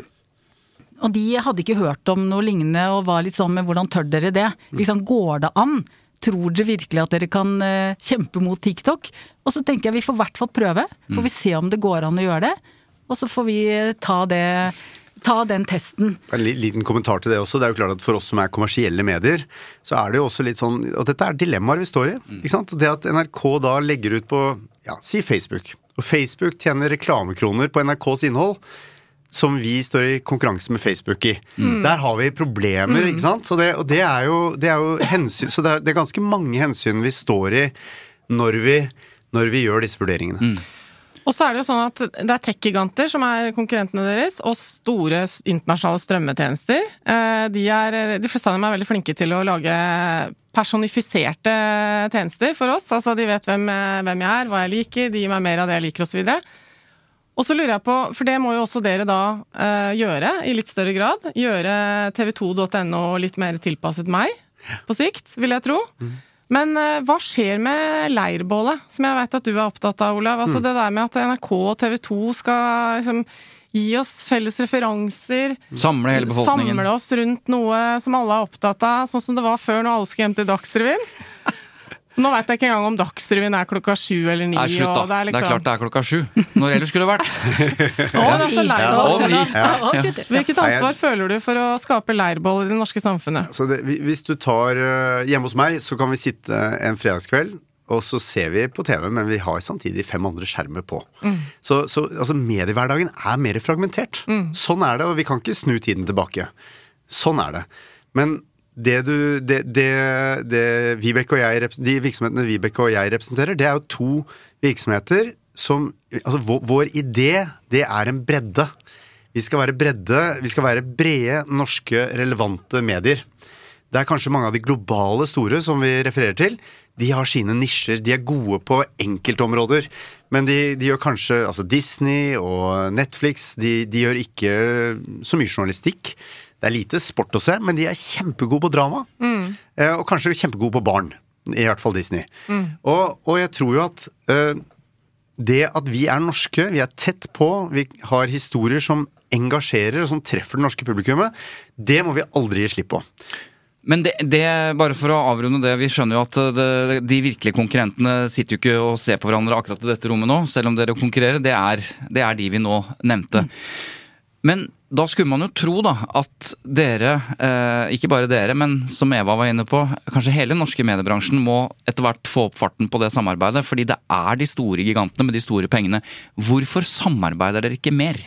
Og de hadde ikke hørt om noe lignende og var litt sånn med hvordan tør dere det? Liksom, går det an? Tror dere virkelig at dere kan eh, kjempe mot TikTok? Og så tenker jeg vi får i hvert fall prøve. Får vi se om det går an å gjøre det. Og så får vi eh, ta det Ta den testen. En liten kommentar til det også. Det er jo klart at For oss som er kommersielle medier, så er det jo også litt sånn Og dette er dilemmaer vi står i. ikke sant? Det at NRK da legger ut på ja, si Facebook. Og Facebook tjener reklamekroner på NRKs innhold. Som vi står i konkurranse med Facebook i. Der har vi problemer, ikke sant. Så det, og det er jo, det er jo hensyn Så det er, det er ganske mange hensyn vi står i når vi, når vi gjør disse vurderingene. Og så er det jo sånn at det er tech-giganter som er konkurrentene deres, og store internasjonale strømmetjenester. Eh, De, er, de fleste av dem er veldig flinke til å lage personifiserte tjenester for oss. Altså de vet hvem, eh, hvem jeg er, hva jeg liker, de gir meg mer av det jeg liker osv. Og så lurer jeg på, for det må jo også dere da eh, gjøre i litt større grad. Gjøre tv2.no litt mer tilpasset meg, på sikt, vil jeg tro. Men eh, hva skjer med leirbålet, som jeg vet at du er opptatt av, Olav? Altså Det der med at NRK og TV 2 skal liksom gi oss felles referanser. Samle hele befolkningen. Samle oss rundt noe som alle er opptatt av, sånn som det var før når alle skulle hjem til Dagsrevyen. Nå vet jeg ikke engang om Dagsrevyen er klokka sju eller ni. Nei, slutt, da. og det er Det er liksom... klart det er klokka sju. Når ellers skulle det vært. Å, det er så leirbål. Shit. Hvilket ansvar føler du for å skape leirbål i det norske samfunnet? Så det, hvis du tar øh, Hjemme hos meg så kan vi sitte en fredagskveld, og så ser vi på TV, men vi har samtidig fem andre skjermer på. Så, så altså, mediehverdagen er mer fragmentert. Sånn er det, og vi kan ikke snu tiden tilbake. Sånn er det. Men det du, det, det, det jeg, de virksomhetene Vibeke og jeg representerer, det er jo to virksomheter som Altså, vår, vår idé, det er en bredde. Vi skal være bredde, vi skal være brede, norske, relevante medier. Det er kanskje mange av de globale store som vi refererer til. De har sine nisjer. De er gode på enkeltområder. Men de, de gjør kanskje Altså Disney og Netflix, de, de gjør ikke så mye journalistikk. Det er lite sport å se, men de er kjempegode på drama. Eh, og kanskje kjempegode på barn. I hvert fall Disney. Og, og jeg tror jo at eh, det at vi er norske, vi er tett på, vi har historier som engasjerer og som treffer det norske publikummet, det må vi aldri gi slipp på. Men det, det, bare for å avrunde det, vi skjønner jo at det, de virkelige konkurrentene sitter jo ikke og ser på hverandre akkurat i dette rommet nå, selv om dere konkurrerer. Det er, det er de vi nå nevnte. Men da skulle man jo tro da at dere, eh, ikke bare dere, men som Eva var inne på, kanskje hele den norske mediebransjen må etter hvert få opp farten på det samarbeidet, fordi det er de store gigantene med de store pengene. Hvorfor samarbeider dere ikke mer?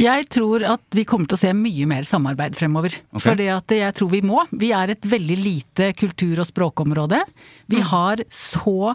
Jeg tror at vi kommer til å se mye mer samarbeid fremover. Ok. Fordi at jeg tror vi må. Vi er et veldig lite kultur- og språkområde. Vi har så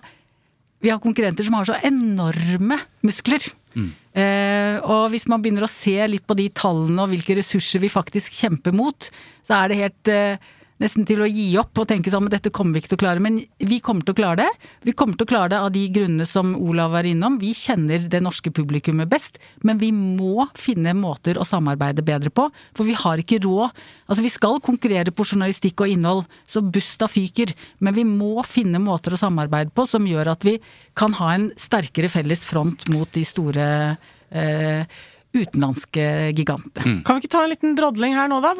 Vi har konkurrenter som har så enorme muskler. Eh, og hvis man begynner å se litt på de tallene og hvilke ressurser vi faktisk kjemper mot, så er det helt eh, nesten til å gi opp og tenke sånn at dette kommer vi ikke til å klare. Men vi kommer til å klare det. Vi kommer til å klare det av de grunnene som Olav var innom. Vi kjenner det norske publikummet best, men vi må finne måter å samarbeide bedre på. For vi har ikke råd. Altså vi skal konkurrere på journalistikk og innhold, så busta fyker. Men vi må finne måter å samarbeide på som gjør at vi kan ha en sterkere felles front mot de store eh, utenlandske gigantene. Kan vi ikke ta en liten drodling her nå, da?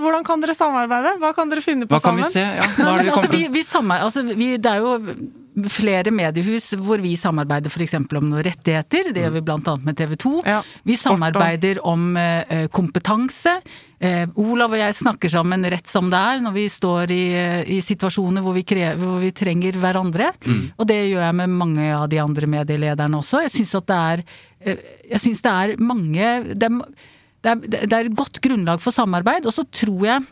Hvordan kan dere samarbeide? Hva kan dere finne på Hva kan sammen? vi se? Ja, hva er det vi altså, kommer vi, vi altså, vi, det er jo flere mediehus hvor vi samarbeider f.eks. om noen rettigheter. Det gjør vi bl.a. med TV 2. Ja, vi samarbeider om eh, kompetanse. Eh, Olav og jeg snakker sammen rett som det er når vi står i, i situasjoner hvor vi, krever, hvor vi trenger hverandre. Og det gjør jeg med mange av de andre medielederne også. Jeg syns at det er eh, Jeg syns det er mange det er, det, er, det er et godt grunnlag for samarbeid. Og så tror jeg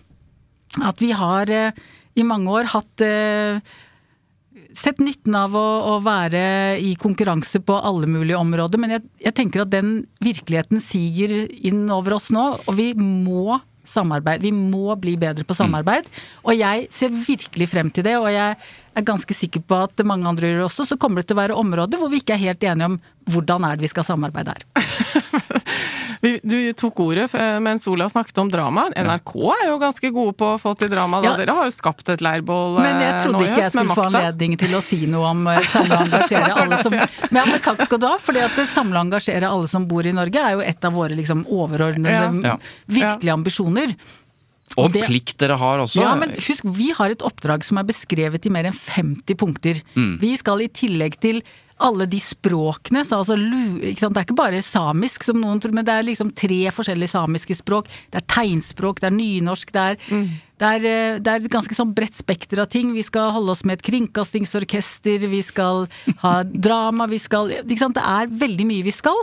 at vi har eh, i mange år hatt eh, Sett nytten av å, å være i konkurranse på alle mulige områder, men jeg, jeg tenker at den virkeligheten siger inn over oss nå, og vi må samarbeide. Vi må bli bedre på samarbeid. Og jeg ser virkelig frem til det, og jeg er ganske sikker på at mange andre gjør det også. Så kommer det til å være områder hvor vi ikke er helt enige om hvordan er det vi skal samarbeide her. Vi, du tok ordet mens Olav snakket om drama. NRK er jo ganske gode på å få til drama. Da. Ja. Dere har jo skapt et leirbål Men jeg eh, trodde ikke jeg skulle få anledning til å si noe om samleengasjere samle og engasjere alle som Men, ja, men takk skal du ha, for det samle og engasjere alle som bor i Norge er jo et av våre liksom overordnede Ja. Ja. virkelige ambisjoner. Og det- plikt dere har også. Ja, men husk, vi har et oppdrag som er beskrevet i mer enn 50 punkter. Vi skal i tillegg til alle de språkene, så altså? Det er ikke bare samisk, som noen tror, men det er liksom tre forskjellige samiske språk. Det er tegnspråk, det er nynorsk, det er, det er, eh, det er et ganske sånn bredt spekter av ting. Vi skal holde oss med et kringkastingsorkester, vi skal ha drama, vi skal ikke sant? Det er veldig mye vi skal,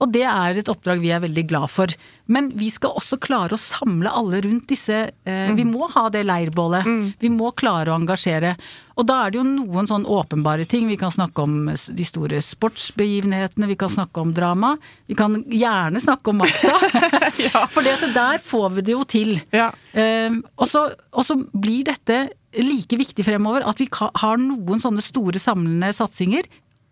og det er et oppdrag vi er veldig glad for. Men vi skal også klare å samle alle rundt disse eh, Vi må ha det leirbålet. Vi må klare å engasjere. Og da er det jo noen sånn åpenbare ting. Vi kan snakke om de store sportsbegivenhetene, vi kan snakke om drama. Vi kan gjerne snakke om makta. For det at der får vi det jo til. Ja. Eh, og så og så blir dette like viktig fremover, at vi har noen sånne store samlende satsinger.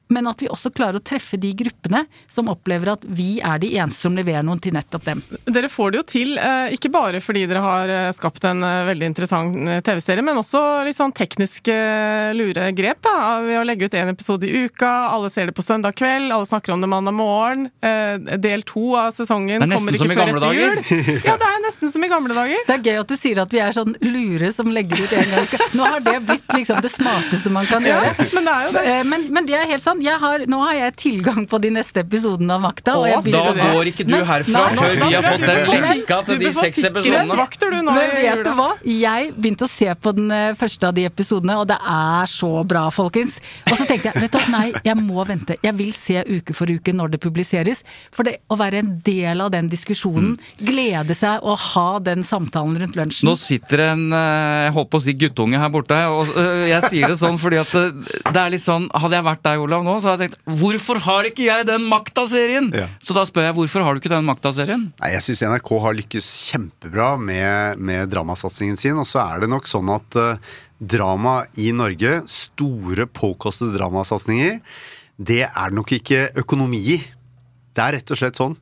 Men at vi også klarer å treffe de gruppene som opplever at vi er de eneste som leverer noen til nettopp dem. Dere får det jo til, eh, ikke bare fordi dere har eh, skapt en eh, veldig interessant TV-serie, men også litt sånn tekniske lure grep, da. Ved å legge ut én episode i uka, alle ser det på søndag kveld, alle snakker om det mandag morgen. Del to av sesongen er kommer ikke før gamle etter jul. Ja, det er nesten som i gamle dager. Det er gøy at du sier at vi er sånn lure som legger ut en gang. i uka. Nå har det blitt liksom det smarteste man kan gjøre. Ja, men det er jo det. Men, men det er helt sant. Jeg har, nå har jeg tilgang på de neste episodene av Makta. og jeg Da går ikke du herfra nei, før nei, vi har fått den du lenka til de seks episodene. sikkerhetsvakter, du, nå Men vet du hva? Jeg begynte å se på den eh, første av de episodene, og det er så bra, folkens. Og så tenkte jeg vet du nei, jeg må vente. Jeg vil se uke for uke når det publiseres. For det å være en del av den diskusjonen, glede seg og ha den samtalen rundt lunsjen. Nå sitter en eh, jeg holdt på å si guttunge her borte, og eh, jeg sier det sånn fordi at det er litt sånn Hadde jeg vært deg, Olav, nå, så har jeg tenkt Hvorfor har ikke jeg den Makta-serien? Ja. Så da spør jeg hvorfor har du ikke den Makta-serien? Nei, Jeg syns NRK har lykkes kjempebra med, med dramasatsingen sin. Og så er det nok sånn at uh, drama i Norge, store påkostede dramasatsinger, det er nok ikke økonomi i. Det er rett og slett sånn.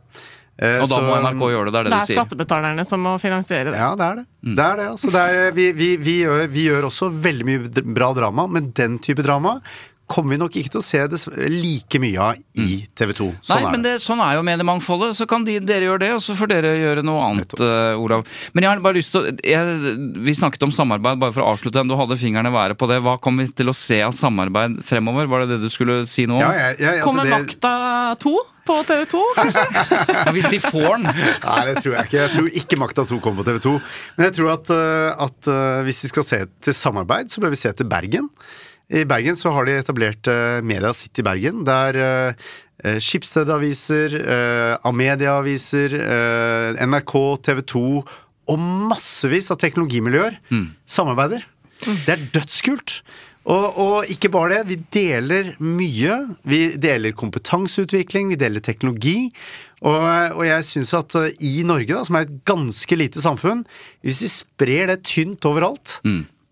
Eh, Og da må NRK gjøre det, det er det, Det er du sier. skattebetalerne som må finansiere det. Ja, det er det. Det er det, altså. Det er, vi, vi, vi, gjør, vi gjør også veldig mye bra drama, men den type drama kommer vi nok ikke til å se det like mye av i TV 2. Sånn Nei, er men det. det, sånn er jo mediemangfoldet. Så kan de, dere gjøre det, og så får dere gjøre noe annet, eh, Olav. Men jeg har bare lyst til å jeg, Vi snakket om samarbeid, bare for å avslutte den. Du hadde fingrene være på det. Hva kommer vi til å se av samarbeid fremover? Var det det du skulle si nå? Ja, jeg, jeg, altså, Kommer det- Makta 2 på TV 2, kanskje? Ja, hvis de får den. Nei, det tror jeg ikke. Jeg tror ikke Makta 2 kommer på TV 2. Men jeg tror at, uh, at uh, hvis vi skal se til samarbeid, så bør vi se til Bergen. I Bergen så har de etablert uh, Media City Bergen, der uh, uh, Schibsted-aviser, uh, Amedia-aviser, uh, NRK, TV 2 og massevis av teknologimiljøer samarbeider. Det er dødskult. Og, og ikke bare det, vi deler mye. Vi deler kompetanseutvikling, vi deler teknologi. Og, og jeg syns at eh, i Norge, da, som er et ganske lite samfunn, hvis vi sprer det tynt overalt,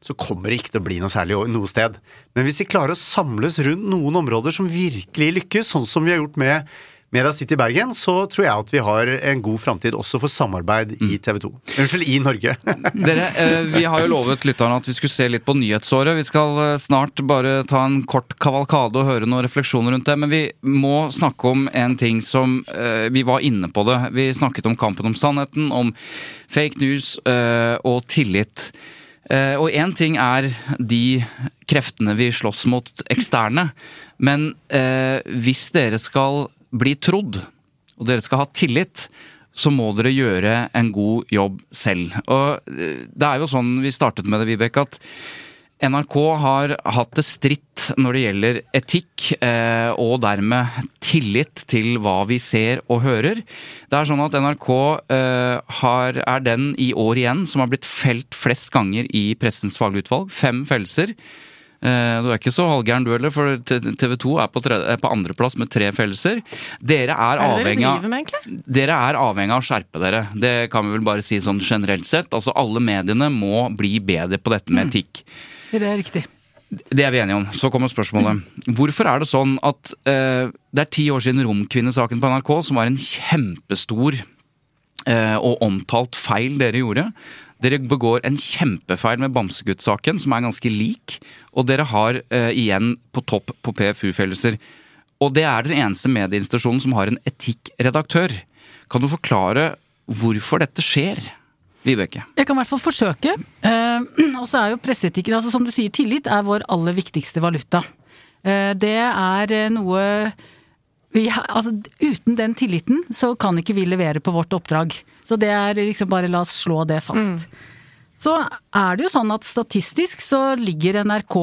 så kommer det ikke til å bli noe særlig noe sted. Men hvis vi klarer å samles rundt noen områder som virkelig lykkes, sånn som vi har gjort med Mera City Bergen, så tror jeg at vi har en god framtid også for samarbeid i TV 2. Unnskyld, i Norge. Dere, eh, Vi har jo lovet lytterne at vi skulle se litt på nyhetsåret. Vi skal eh, snart bare ta en kort kavalkade og høre noen refleksjoner rundt det. Men vi må snakke om en ting som eh, Vi var inne på det. Vi snakket om kampen om sannheten, om fake news og tillit. Eh, Og én ting er de kreftene vi slåss mot eksterne. Men eh, hvis dere skal bli trodd, og dere skal ha tillit, så må dere gjøre en god jobb selv. Og eh, det er jo sånn vi startet med det, Vibeke, at NRK har hatt det stritt når det gjelder etikk, eh, og dermed tillit til hva vi ser og hører. Det er sånn at NRK eh, har, er den i år igjen som har blitt felt flest ganger i Pressens fagutvalg. Fem fellelser. Eh, Du er ikke så halvgæren du heller, for TV 2 er på, tredje- er på andreplass med tre fellelser. Dere er, avhengig av dere er avhengig av å skjerpe dere. Det kan vi vel bare si sånn generelt sett. Altså Alle mediene må bli bedre på dette med etikk. Det er riktig. Det er vi enige om. Så kommer spørsmålet. Hvorfor er det sånn at eh, det er ti år siden Romkvinnesaken på NRK, som var en kjempestor eh, og omtalt feil dere gjorde. Dere begår en kjempefeil med Bamsegutt-saken, som er ganske lik. Og dere har eh, igjen på topp på PFU-fellelser. Og det er den eneste medieinstitusjonen som har en etikkredaktør. Kan du forklare hvorfor dette skjer? Vibeke. Jeg kan i hvert fall forsøke. Eh, og så er jo presseetikken, altså som du sier, tillit er vår aller viktigste valuta. Eh, det er eh, noe vi, altså, uten den tilliten så kan ikke vi levere på vårt oppdrag. Så det er liksom bare la oss slå det fast. Så er det jo sånn at statistisk så ligger NRK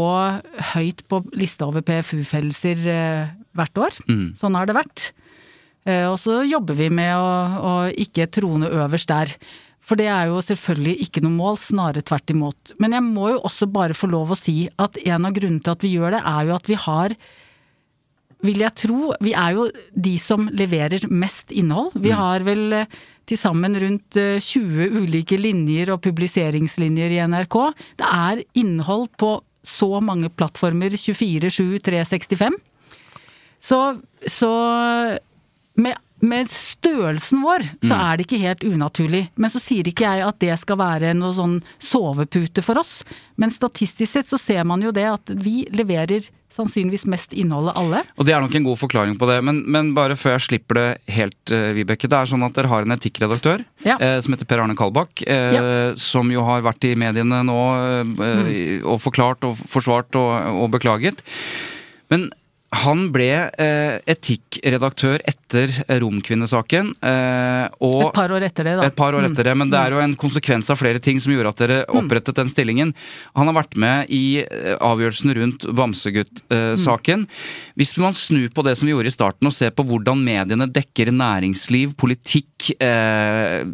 høyt på lista over PFU-fellelser eh, hvert år. Sånn har det vært. Eh, og så jobber vi med å, å ikke trone øverst der. For det er jo selvfølgelig ikke noe mål, snarere tvert imot. Men jeg må jo også bare få lov å si at en av grunnene til at vi gjør det, er jo at vi har vil jeg tro, vi er jo de som leverer mest innhold. Vi har vel eh, til sammen rundt eh, 20 ulike linjer og publiseringslinjer i NRK. Det er innhold på så mange plattformer, 24, 7, 365. Så, så med, med størrelsen vår så er det ikke helt unaturlig. Men så sier ikke jeg at det skal være noe sånn sovepute for oss. Men statistisk sett så ser man jo det at vi leverer sannsynligvis mest innholdet alle. Og det er nok en god forklaring på det, men, men bare før jeg slipper det helt, eh, Vibeke. Det er sånn at dere har en etikkredaktør Ja. eh, som heter Per Arne Kalbakk. Eh, Ja. Som jo har vært i mediene nå eh, og forklart og forsvart og, og beklaget. Men han ble eh, etikkredaktør etter Romkvinnesaken. Eh, Et par år etter det, da. et par år etter det, men det er jo en konsekvens av flere ting som gjorde at dere opprettet den stillingen. Han har vært med i eh, avgjørelsen rundt Bamsegutt-saken. Hvis man snur på det som vi gjorde i starten, og ser på hvordan mediene dekker næringsliv, politikk eh,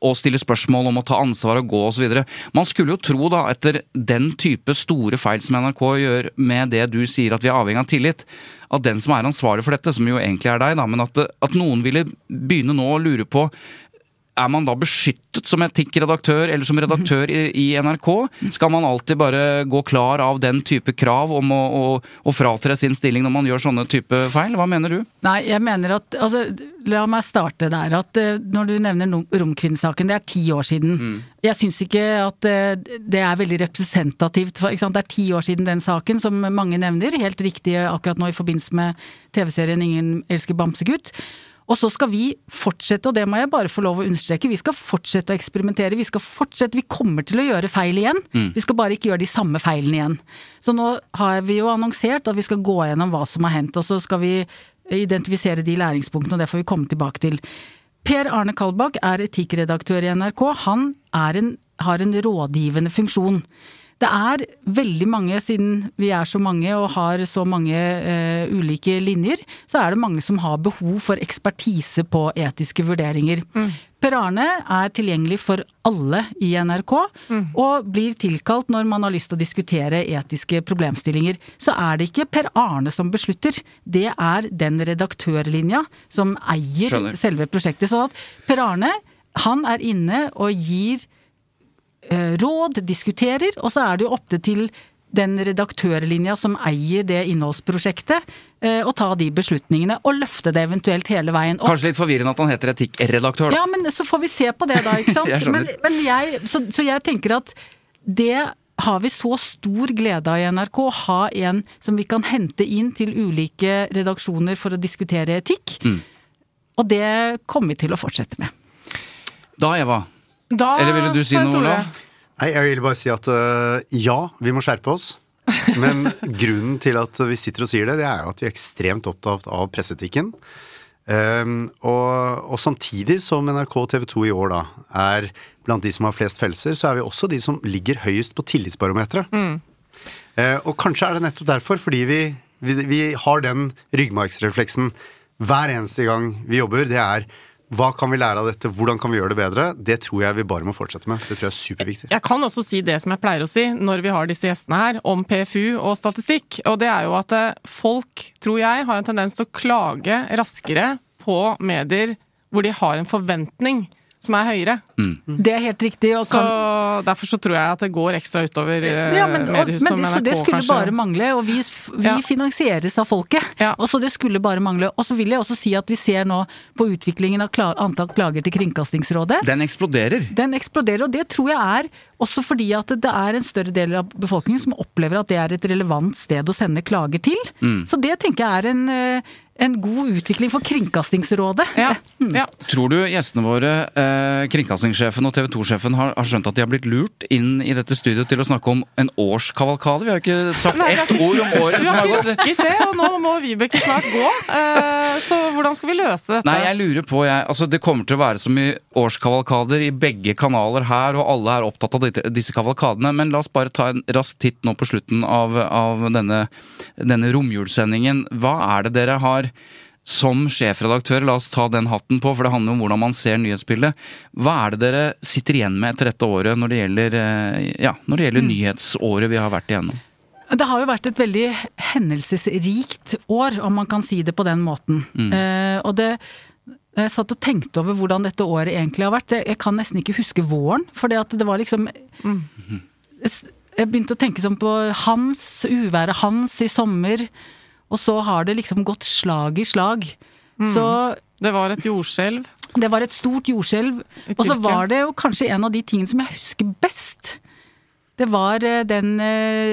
og stiller spørsmål om å ta ansvar og gå osv. Man skulle jo tro, da, etter den type store feil som NRK gjør med det du sier at vi er avhengig av tillit, at den som er ansvarlig for dette, som jo egentlig er deg, da, men at, at noen ville begynne nå å lure på er man da beskyttet som etikkredaktør eller som redaktør i, i NRK? Skal man alltid bare gå klar av den type krav om å, å, å fratre sin stilling når man gjør sånne type feil? Hva mener du? Nei, jeg mener at altså, La meg starte der. at eh, Når du nevner Rom- Romkvinnesaken, det er ti år siden. Jeg syns ikke at eh, det er veldig representativt. For, ikke sant? Det er ti år siden den saken, som mange nevner. Helt riktig akkurat nå i forbindelse med TV-serien 'Ingen elsker bamsegutt'. Og så skal vi fortsette, og det må jeg bare få lov å understreke, vi skal fortsette å eksperimentere. Vi skal fortsette, vi kommer til å gjøre feil igjen. Vi skal bare ikke gjøre de samme feilene igjen. Så nå har vi jo annonsert at vi skal gå gjennom hva som har hendt, og så skal vi identifisere de læringspunktene, og det får vi komme tilbake til. Per Arne Kalbakk er etikkredaktør i NRK. Han en, har en rådgivende funksjon. Det er veldig mange, siden vi er så mange og har så mange uh, ulike linjer, så er det mange som har behov for ekspertise på etiske vurderinger. Per Arne er tilgjengelig for alle i NRK, og blir tilkalt når man har lyst til å diskutere etiske problemstillinger. Så er det ikke Per Arne som beslutter, det er den redaktørlinja som eier Skjønner. selve prosjektet. Så at Per Arne, han er inne og gir råd, diskuterer, og så er det jo opp til den redaktørlinja som eier det innholdsprosjektet, og å ta de beslutningene og løfte det eventuelt hele veien opp. Kanskje litt forvirrende at han heter etikkredaktør. da. Ja, men så får vi se på det da, ikke sant? Jeg men, men jeg, så, så jeg tenker at det har vi så stor glede av i NRK, å ha en som vi kan hente inn til ulike redaksjoner for å diskutere etikk. Mm. Og det kommer vi til å fortsette med. Da, Eva. Da Eller ville du si noe. Olav? Nei, jeg vil bare si at uh, ja, vi må skjerpe oss. Men grunnen til at vi sitter og sier det, det er jo at vi er ekstremt opptatt av presseetikken. Um, og, og samtidig som NRK og TV 2 i år da er blant de som har flest fellelser, så er vi også de som ligger høyest på tillitsbarometeret. Eh, og kanskje er det nettopp derfor, fordi vi, vi, vi har den ryggmargsrefleksen hver eneste gang vi jobber. Det er hva kan vi lære av dette, hvordan kan vi gjøre det bedre? Det tror jeg vi bare må fortsette med. Det tror jeg er superviktig. Jeg kan også si det som jeg pleier å si når vi har disse gjestene her, om PFU og statistikk. Og det er jo at eh, folk, tror jeg, har en tendens til å klage raskere på medier hvor de har en forventning som er høyere. Det er helt riktig. Og Så kan, derfor så tror jeg at det går ekstra utover eh, ja, men, og, mediehuset. men det, NRK, så det skulle kanskje. bare mangle, og vi, vi Ja. finansieres av folket. Ja. Og så det skulle bare mangle. Og så vil jeg også si at vi ser nå på utviklingen av kla antall klager til Kringkastingsrådet. Den eksploderer. Den eksploderer, og det tror jeg er også fordi at det er en større del av befolkningen som opplever at det er et relevant sted å sende klager til. Mm. Så det tenker jeg er en, eh, en god utvikling for Kringkastingsrådet. Ja, ja. Tror du gjestene våre, eh, kringkastingssjefen og TV 2-sjefen, har, har skjønt at de har blitt lurt inn i dette studioet til å snakke om en årskavalkade? Vi har jo ikke sagt Nei, ett ord om året Vi som har har ikke gått. rukket det, og nå må Vibeke snart gå. Eh, Så hvordan skal vi løse dette? Nei, jeg lurer på, jeg. Altså, det kommer til å være så mye årskavalkader i begge kanaler her, og alle er opptatt av disse- disse kavalkadene. Men la oss bare ta en rask titt nå på slutten av, av denne, denne romjulssendingen. Hva er det dere har som sjefredaktør, la oss ta den hatten på, for det handler om hvordan man ser nyhetsbildet. Hva er det dere sitter igjen med etter dette året når det gjelder, eh, ja, når det gjelder nyhetsåret vi har vært igjennom? Det har jo vært et veldig hendelsesrikt år, om man kan si det på den måten. Eh, og det jeg satt og tenkte over hvordan dette året egentlig har vært. Jeg, jeg kan nesten ikke huske våren, for det, at det var liksom Jeg jeg begynte å tenke sånn på Hans, uværet Hans i sommer, og så har det liksom gått slag i slag. Så Det var et jordskjelv. det var et stort jordskjelv. Og så var det jo kanskje en av de tingene som jeg husker best. Det var eh, den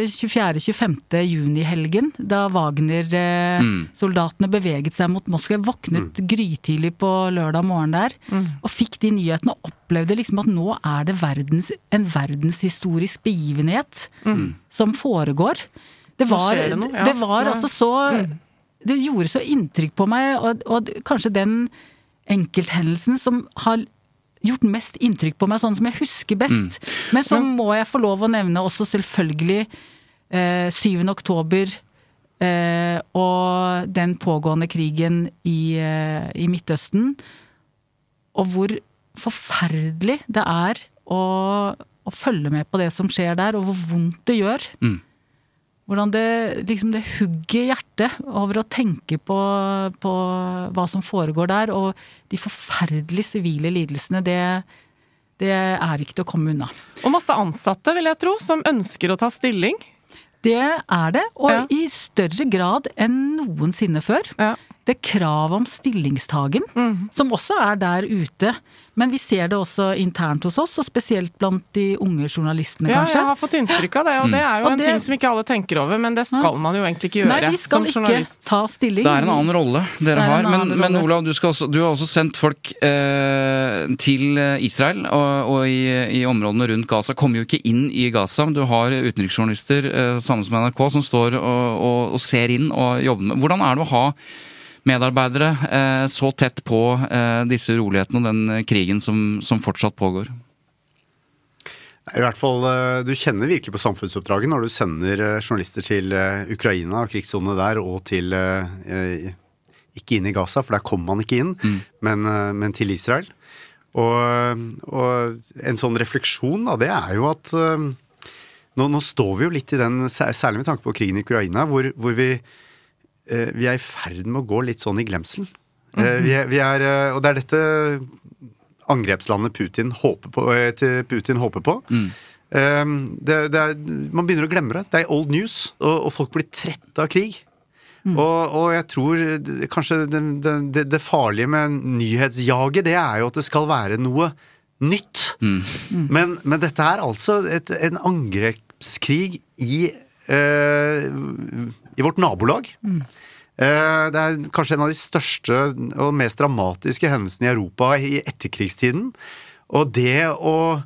24.-25. juni-helgen, da Wagner-soldatene beveget seg mot Moskva. Våknet våknet grytidlig på lørdag morgen der og fikk de nyhetene og opplevde liksom at nå er det verdens, en verdenshistorisk begivenhet som foregår. Det var, det noe, ja. det var Ja. altså så Det gjorde så inntrykk på meg, og, og kanskje den enkelthendelsen som har gjort mest inntrykk på meg, sånn som jeg husker best. Men så må jeg få lov å nevne også selvfølgelig eh, 7. oktober eh, og den pågående krigen i, eh, i Midtøsten. Og hvor forferdelig det er å, å følge med på det som skjer der, og hvor vondt det gjør. Mm. Hvordan det liksom det hugger hjertet over å tenke på, på hva som foregår der, og de forferdelige sivile lidelsene. Det, det er ikke til å komme unna. Og masse ansatte, vil jeg tro, som ønsker å ta stilling. Det er det, og Ja. i større grad enn noensinne før. Ja. Det er krav om stillingstagen, som også er der ute. Men vi ser det også internt hos oss, og spesielt blant de unge journalistene, Ja, kanskje. jeg har fått inntrykk av det, og det er jo Og en det- ting som ikke alle tenker over, men det skal man jo egentlig ikke gjøre Nei, vi skal som ikke ta stilling. Det er en annen rolle dere er har. Men, men. Olav, du, skal også, du har også sendt folk eh, til Israel og, og i, i områdene rundt Gaza. Kommer jo ikke inn i Gaza, men du har utenriksjournalister eh, sammen som NRK som står og, og, og ser inn og jobber med Hvordan er det å ha medarbeidere eh, så tett på eh, disse urolighetene og den krigen som, som fortsatt pågår? I hvert fall, eh, Du kjenner virkelig på samfunnsoppdraget når du sender eh, journalister til eh, Ukraina og krigssonene der, og til eh, eh, Ikke inn i Gaza, for der kommer man ikke inn, men, eh, men til Israel. Og, og en sånn refleksjon, da, det er jo at eh, nå, nå står vi jo litt i den, særlig med tanke på krigen i Ukraina, hvor, hvor vi, eh, vi er i ferd med å gå litt sånn i glemselen. Eh, vi, er, vi er, eh, og det er dette angrepslandet Putin håper på. eh, til Putin håper på. Mm. det, det er, man begynner å glemme det. Det er old news, og, og folk blir trette av krig. Og, og jeg tror kanskje det, det, det, det farlige med nyhetsjaget, det er jo at det skal være noe nytt. Men, men dette er altså et, en angrepskrig i, eh, i vårt nabolag. Eh, Det er kanskje en av de største og mest dramatiske hendelsene i Europa i etterkrigstiden. Og det å,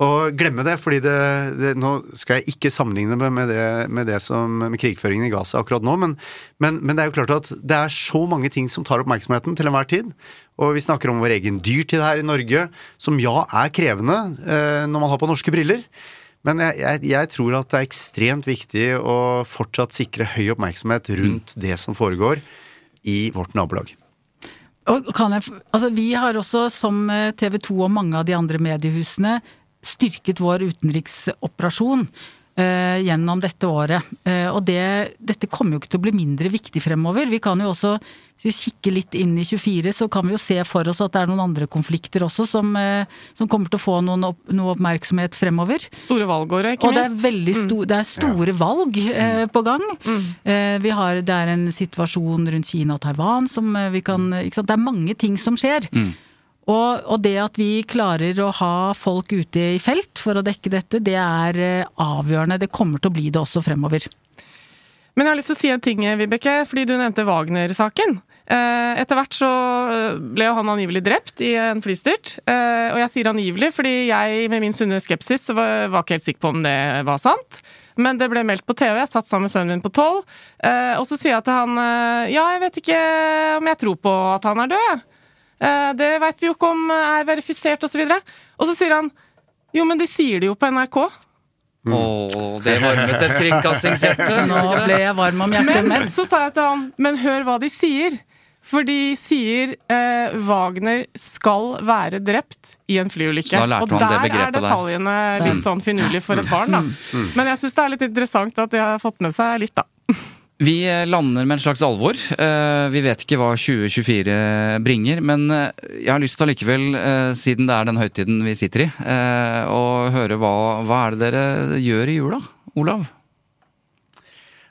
å glemme det, fordi det, det Nå skal jeg ikke sammenligne det med det, med det som med krigføringen i Gaza akkurat nå, men, men, men det er jo klart at det er så mange ting som tar oppmerksomheten til enhver tid. Og vi snakker om vår egen dyrtid her i Norge, som ja er krevende eh, når man har på norske briller. Men jeg, jeg, jeg tror at det er ekstremt viktig å fortsatt sikre høy oppmerksomhet rundt det som foregår i vårt nabolag. Og kan jeg, altså vi har også, som TV 2 og mange av de andre mediehusene, styrket vår utenriksoperasjon. Eh, gjennom dette året. Eh, og det, dette kommer jo ikke til å bli mindre viktig fremover. Vi kan jo også hvis vi kikker litt inn i 24, så kan vi jo se for oss at det er noen andre konflikter også som, eh, som kommer til å få noen opp, noe oppmerksomhet fremover. Store valgåret, ikke Og det er, minst. veldig sto, det er store valg eh, på gang. Eh, vi har, det er en situasjon rundt Kina og Taiwan som eh, vi kan ikke sant? Det er mange ting som skjer. Og, og det at vi klarer å ha folk ute i felt for å dekke dette, det er eh, avgjørende. Det kommer til å bli det også fremover. Men jeg har lyst til å si en ting, Vibeke, fordi du nevnte Wagner-saken. Eh, Etter hvert så eh, ble jo han angivelig drept i en flystyrt. Eh, Og jeg sier angivelig fordi jeg med min sunne skepsis var var ikke helt sikker på om det var sant. Men det ble meldt på TV. Jeg satt sammen med sønnen min på tolv. eh, Og så sier jeg til han eh, ja, jeg vet ikke om jeg tror på at han er død. Eh, Det veit vi jo ikke om er verifisert osv. Og, så og så sier han jo, men de sier det jo på NRK. Åh, det varmet et kringkastingshjerte. Nå ble jeg varm om hjertet, men Men så sa jeg til han, men hør hva de sier. For de sier eh, Wagner skal være drept i en flyulykke. Og der det er detaljene der. litt sånn finurlige for et barn, da. Men jeg syns det er litt interessant at de har fått med seg litt, da. Vi lander med en slags alvor. Eh, Vi vet ikke hva 2024 bringer, men eh, jeg har lyst til allikevel, eh, siden det er den høytiden vi sitter i, å høre hva, hva er det dere gjør i jula, Olav?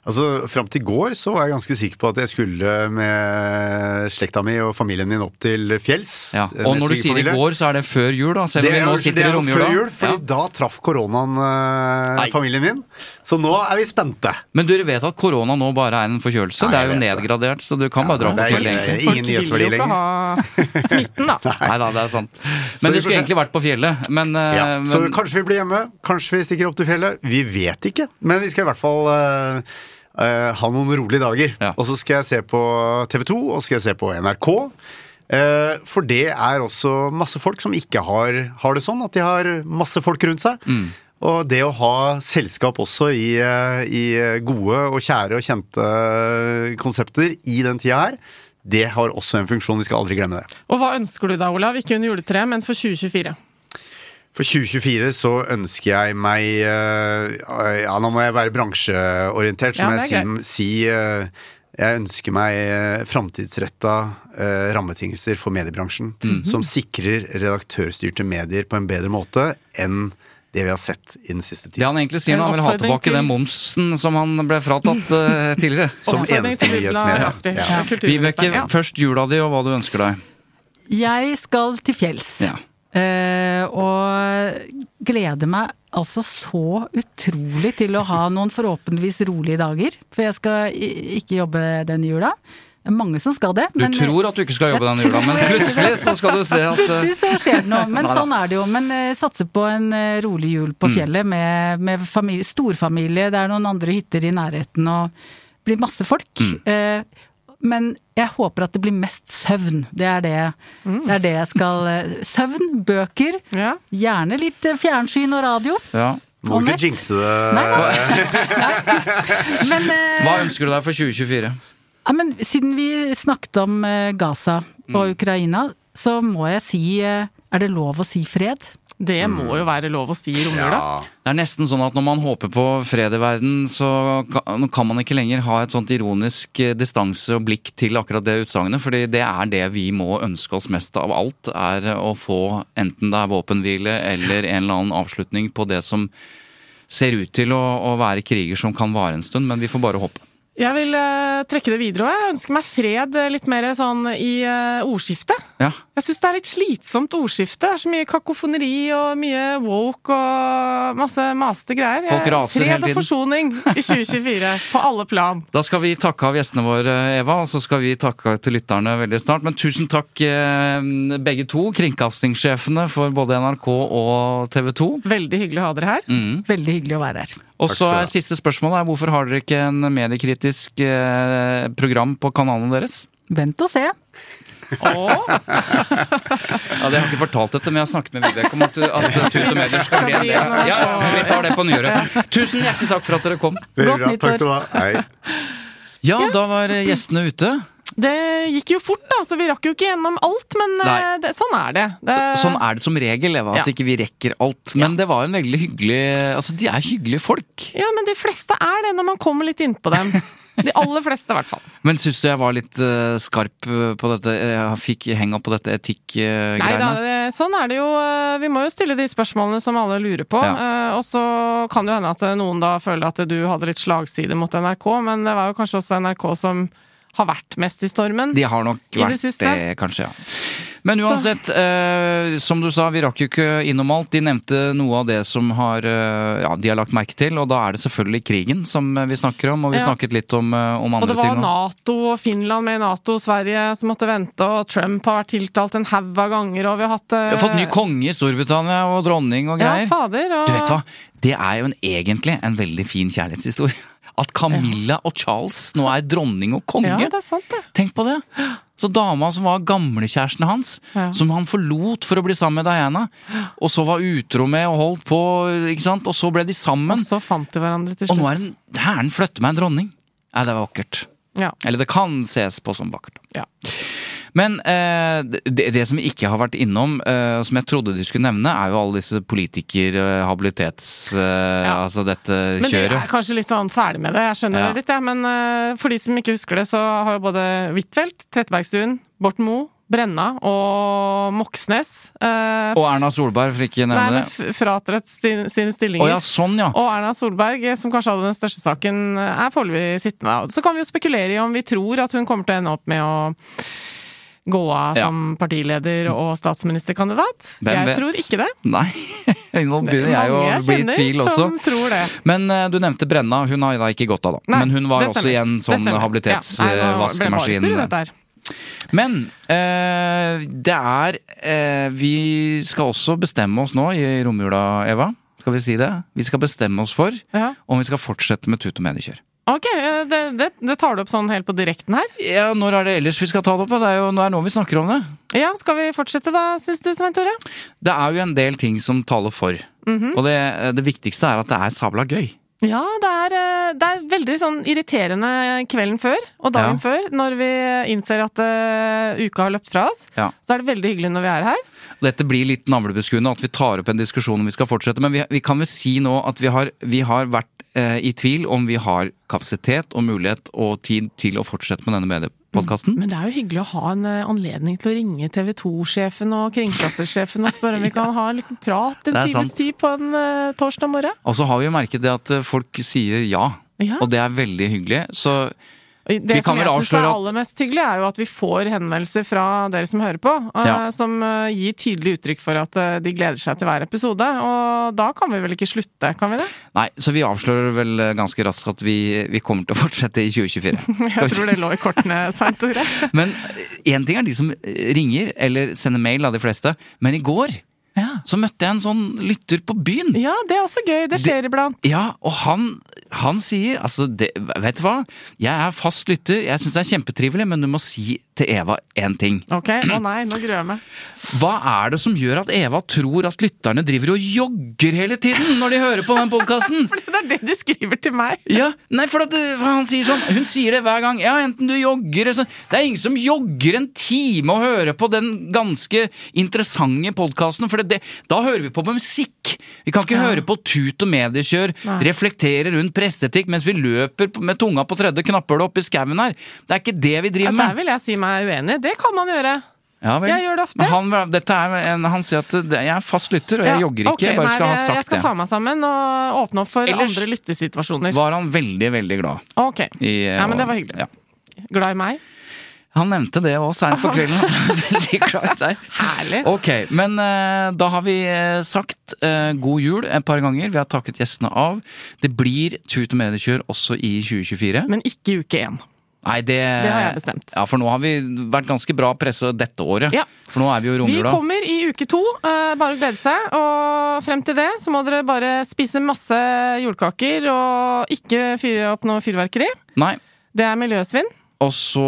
Altså, Fram til i går så var jeg ganske sikker på at jeg skulle med slekta mi og familien min opp til fjells. Ja. eh, Og når du sier i går, så er det før jul, da, selv om vi nå sitter det i er romjula. før jul, fordi Ja. da traff koronaen eh, familien min. Så nå er vi spente. Men dere vet at korona nå bare er en forkjølelse? Nei, det er jo nedgradert, så du kan bare dra på fjellet, ingen- egentlig. ingen nyhetsverdi vil jo ikke lenger. ha smitten, da. Nei da, det er sant. Men du skulle egentlig vært på fjellet, men, ja. men... så kanskje vi blir hjemme, kanskje vi stikker opp til fjellet. Vi vet ikke, men vi skal i hvert fall eh, eh, ha noen rolige dager. Ja. Og så skal jeg se på TV 2, og så skal jeg se på NRK. Eh, for det er også masse folk som ikke har, har det sånn, at de har masse folk rundt seg. Og det å ha selskap også i, eh, i gode og kjære og kjente konsepter i den tida her, det har også en funksjon. Vi skal aldri glemme det. Og hva ønsker du da, Olav? Ikke under juletreet, men for 2024. For 2024 så ønsker jeg meg eh, Ja, nå må jeg være bransjeorientert, så Ja, må jeg si, si eh, Jeg ønsker meg uh, framtidsretta eh, rammebetingelser for mediebransjen. Mhm. Som sikrer redaktørstyrte medier på en bedre måte enn det vi har sett i den siste tiden. det han egentlig sier, nå, han vil ha tilbake til- den momsen som han ble fratatt eh, tidligere. Som eneste nyhetsmedie. Ja. ja. Vibeke, Ja. først jula di og hva du ønsker deg. jeg skal til fjells. Ja. Eh, og gleder meg altså så utrolig til å ha noen forhåpentligvis rolige dager. For jeg skal ikke jobbe denne jula. Det er mange som skal det. Du men- tror at du ikke skal jobbe denne jula, men plutselig så skal du se at eh, Plutselig så skjer det noe, men sånn er det jo. Men satse satser på en eh, rolig jul på fjellet med, med familie, storfamilie. Det er noen andre hytter i nærheten og blir masse folk. Eh, men jeg håper at det blir mest søvn. Det er det, det, er det jeg skal eh, Søvn, bøker, Ja. gjerne litt eh, fjernsyn og radio. ja. Må du ikke jinxe det. Nei, Men, eh, Hva ønsker du deg for 2024? Ja, men siden vi snakket om eh, Gaza og Ukraina, så må jeg si Er det lov å si fred? Det må jo være lov å si i romjula. Ja. Det er nesten sånn at når man håper på fred i verden, så kan kan man ikke lenger ha et sånt ironisk eh, distanse og blikk til akkurat det utsagnet, fordi det er det vi må ønske oss mest av alt, er å få enten det er våpenhvile eller en eller annen avslutning på det som ser ut til å, å være kriger som kan vare en stund, men vi får bare håpe. Jeg vil uh, trekke det videre òg. Jeg ønsker meg fred eh, litt mer sånn i uh, ordskiftet. Ja, Jeg syns det er litt slitsomt ordskifte. Det er så mye kakofoneri og mye woke og masse maste greier. Folk raser raser hele Fred og forsoning i 2024, på alle plan. Da skal vi takke av gjestene våre, Eva, og så skal vi takke til lytterne veldig snart. Men tusen takk begge to, kringkastingssjefene for både NRK og TV 2. Veldig hyggelig å ha dere her. Mm. Veldig hyggelig å være her. Og så er siste spørsmål er hvorfor har dere ikke en mediekritisk eh, program på kanalen deres? Vent og se. Oh. Ja, Det har ikke fortalt dette, men jeg har snakket med Vibeke om at, at Tut og Medier skal bli en del. Skal Ja, vi tar det på nyåret. Tusen hjertelig takk for at dere kom. Godt nyttår. Takk skal du ha. Hei. Ja, da var gjestene ute. Det gikk jo fort, da, så vi rakk jo ikke gjennom alt, men eh, det, sånn er det. det Sånn er det som regel, Eva, at Ja. ikke vi rekker alt. Men det var en veldig hyggelig Altså, de er hyggelige folk. Ja, men de fleste er det når man kommer litt innpå dem. De aller fleste, i hvert fall. Men syns du jeg var litt uh, skarp eh, på dette? Jeg fikk henga på dette Nei da, etikk-greiene? det- sånn er det jo. Vi må jo stille de spørsmålene som alle lurer på. Ja. Uh, Og så kan det jo hende at noen da føler at du hadde litt slagside mot NRK, men det var jo kanskje også NRK som har vært mest i stormen. De har nok vært det vært det, kanskje, ja. Men uansett, eh, som du sa, vi rakk jo ikke innom alt. De nevnte noe av det som har, eh, ja, de har lagt merke til, og da er det selvfølgelig krigen som eh, vi snakker om, og vi Ja. snakket litt om, om andre ting. Og det var ting. Nato og Finland med i Nato, Sverige som måtte vente, og Trump har vært tiltalt en haug av ganger, og vi har hatt Vi har fått ny konge i Storbritannia, og dronning og Ja, greier. fader. Og... Du vet hva, det er jo en, egentlig en veldig fin kjærlighetshistorie. At Camilla og Charles nå er dronning og konge. Ja, det er sant, det. Tenk på det! Så dama som var gamlekjæresten hans, Ja. som han forlot for å bli sammen med Diana, og så var utro med og holdt på, ikke sant, og så ble de sammen. Og så fant de hverandre til slutt. Og nå er den Hæren flytter meg en dronning. Nei, det var vakkert. Ja. Eller det kan ses på som vakkert. Ja. Men eh, det, det som vi ikke har vært innom, eh, som jeg trodde de skulle nevne, er jo alle disse politiker, eh. Eh, Ja. Altså dette kjøret. Men de er kanskje litt sånn ferdig med det, jeg skjønner Ja. det litt, jeg. Men eh, for de som ikke husker det, så har jo både Huitfeldt, Trettebergstuen, Borten Moe, Brenna og Moxnes eh, Og Erna Solberg, for ikke å nevne det. fratrådt sin, sine stillinger. Oh, ja, sånn ja. Og Erna Solberg, eh, som kanskje hadde den største saken, er foreløpig sittende. Så kan vi jo spekulere i om vi tror at hun kommer til å ende opp med å gå av Ja. som partileder og statsministerkandidat. Hvem jeg vet? tror ikke det. Nei, nå er begynner jeg å bli i tvil også. Som tror det. Men uh, du nevnte Brenna, hun har da ikke gått av, da. Nei, Men hun var også i en sånn habilitetsvaskemaskin. Ja. Men uh, det er uh, Vi skal også bestemme oss nå i romjula, Eva. Skal vi si det? Vi skal bestemme oss for Ja. om vi skal fortsette med tut og mediekjør. Ok, eh, det, det, det tar du opp sånn helt på direkten her. Ja, Når er det ellers vi skal ta det opp? Det er jo nå er nå vi snakker om det. Ja, skal vi fortsette da, syns du, Svein Tore? Det er jo en del ting som taler for. Mhm. Og det, det viktigste er at det er sabla gøy. Ja, det er, eh, det er veldig sånn irriterende kvelden før og dagen Ja. før, når vi innser at uh, uka har løpt fra oss. Ja. Så er det veldig hyggelig når vi er her. Dette blir litt navlebeskuende at vi tar opp en diskusjon om vi skal fortsette, men vi, vi kan vel si nå at vi har, vi har vært eh, i tvil om vi har kapasitet og mulighet og tid til å fortsette med denne mediepodkasten. Men det er jo hyggelig å ha en eh, anledning til å ringe TV 2-sjefen og kringkastersjefen og spørre om vi kan ha en liten prat en times tid på en uh, torsdag morgen. Og så har vi jo merket det at eh, folk sier ja, Ja. og det er veldig hyggelig. Så Det Vi som jeg syns er aller mest hyggelig, er jo at vi får henvendelser fra dere som hører på, eh, Ja. som eh, gir tydelig uttrykk for at eh, de gleder seg til hver episode. Og da kan vi vel ikke slutte, kan vi det? nei, så vi avslører vel ganske raskt at vi, vi kommer til å fortsette i 2024. Jeg tror det lå i kortene, Svein Tore. Men én ting er de som ringer, eller sender mail, av de fleste. Men i går Ja. så møtte jeg en sånn lytter på byen. ja, det er også gøy. Det skjer iblant. Ja, og han, han sier altså, det, vet du hva? Jeg er fast lytter, jeg syns det er kjempetrivelig, men du må si til Eva én ting. Ok, å nei, nå gruer jeg meg. Hva er det som gjør at Eva tror at lytterne driver og jogger hele tiden når de hører på den podkasten? Fordi det er det de skriver til meg. Ja, nei, for at han sier sånn Hun sier det hver gang. Ja, enten du jogger eller sånn. Det er ingen som jogger en time og hører på den ganske interessante podkasten, for det, det, da hører vi på musikk. Vi kan ikke Ja. høre på tut og mediekjør, Nei. reflektere rundt presseetikk mens vi løper med tunga på tredje knapphull opp i skauen her. Det er ikke det vi Ja, med. der det vil jeg si meg uenig. Det kan man gjøre. Ja. Jeg gjør det ofte. Han, er en, han sier at det, jeg er fast lytter, og jeg Ja, jogger ikke. Okay, jeg bare nei, skal ha sagt det. Jeg skal ta meg sammen og åpne opp for Ellers- andre lyttesituasjoner. Var han veldig, veldig glad. Ok. I, Ja, men det var hyggelig. Ja. Glad i meg? Han nevnte det òg seint på kvelden. At han er veldig glad i deg. Herlig. Ok, men uh, da har vi eh, sagt uh, god jul et par ganger. Vi har takket gjestene av. Det blir Tut og mediekjør også i 2024. Men ikke i uke én. Nei, det, Det har jeg bestemt. Ja, For nå har vi vært ganske bra presse dette året. Ja. For nå er vi jo i Vi kommer i uke to. Uh, bare å glede seg. Og frem til det så må dere bare spise masse jordkaker og ikke fyre opp noe fyrverkeri. Nei. Det er miljøsvinn. Og så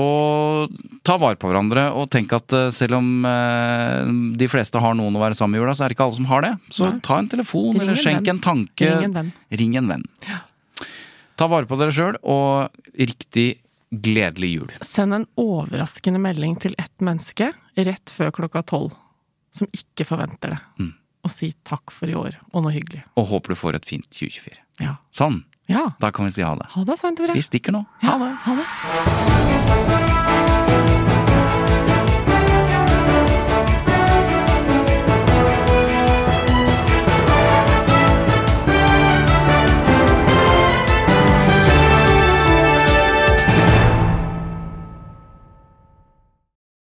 ta vare på hverandre, og tenk at eh, selv om eh, de fleste har noen å være sammen med i jula, så er det ikke alle som har det. Så Nei. ta en telefon, Ring eller en skjenk venn. en tanke. Ring en venn. Ring en venn. Ta vare på dere sjøl, og riktig gledelig jul. Send en overraskende melding til ett menneske rett før klokka tolv, som ikke forventer det. Mm. Og si takk for i år, og noe hyggelig. Og håper du får et fint 2024. Ja. Sånn. ja. Da kan vi si ha det. Ha det, Svein Tore. Vi stikker nå. Ja, ha det.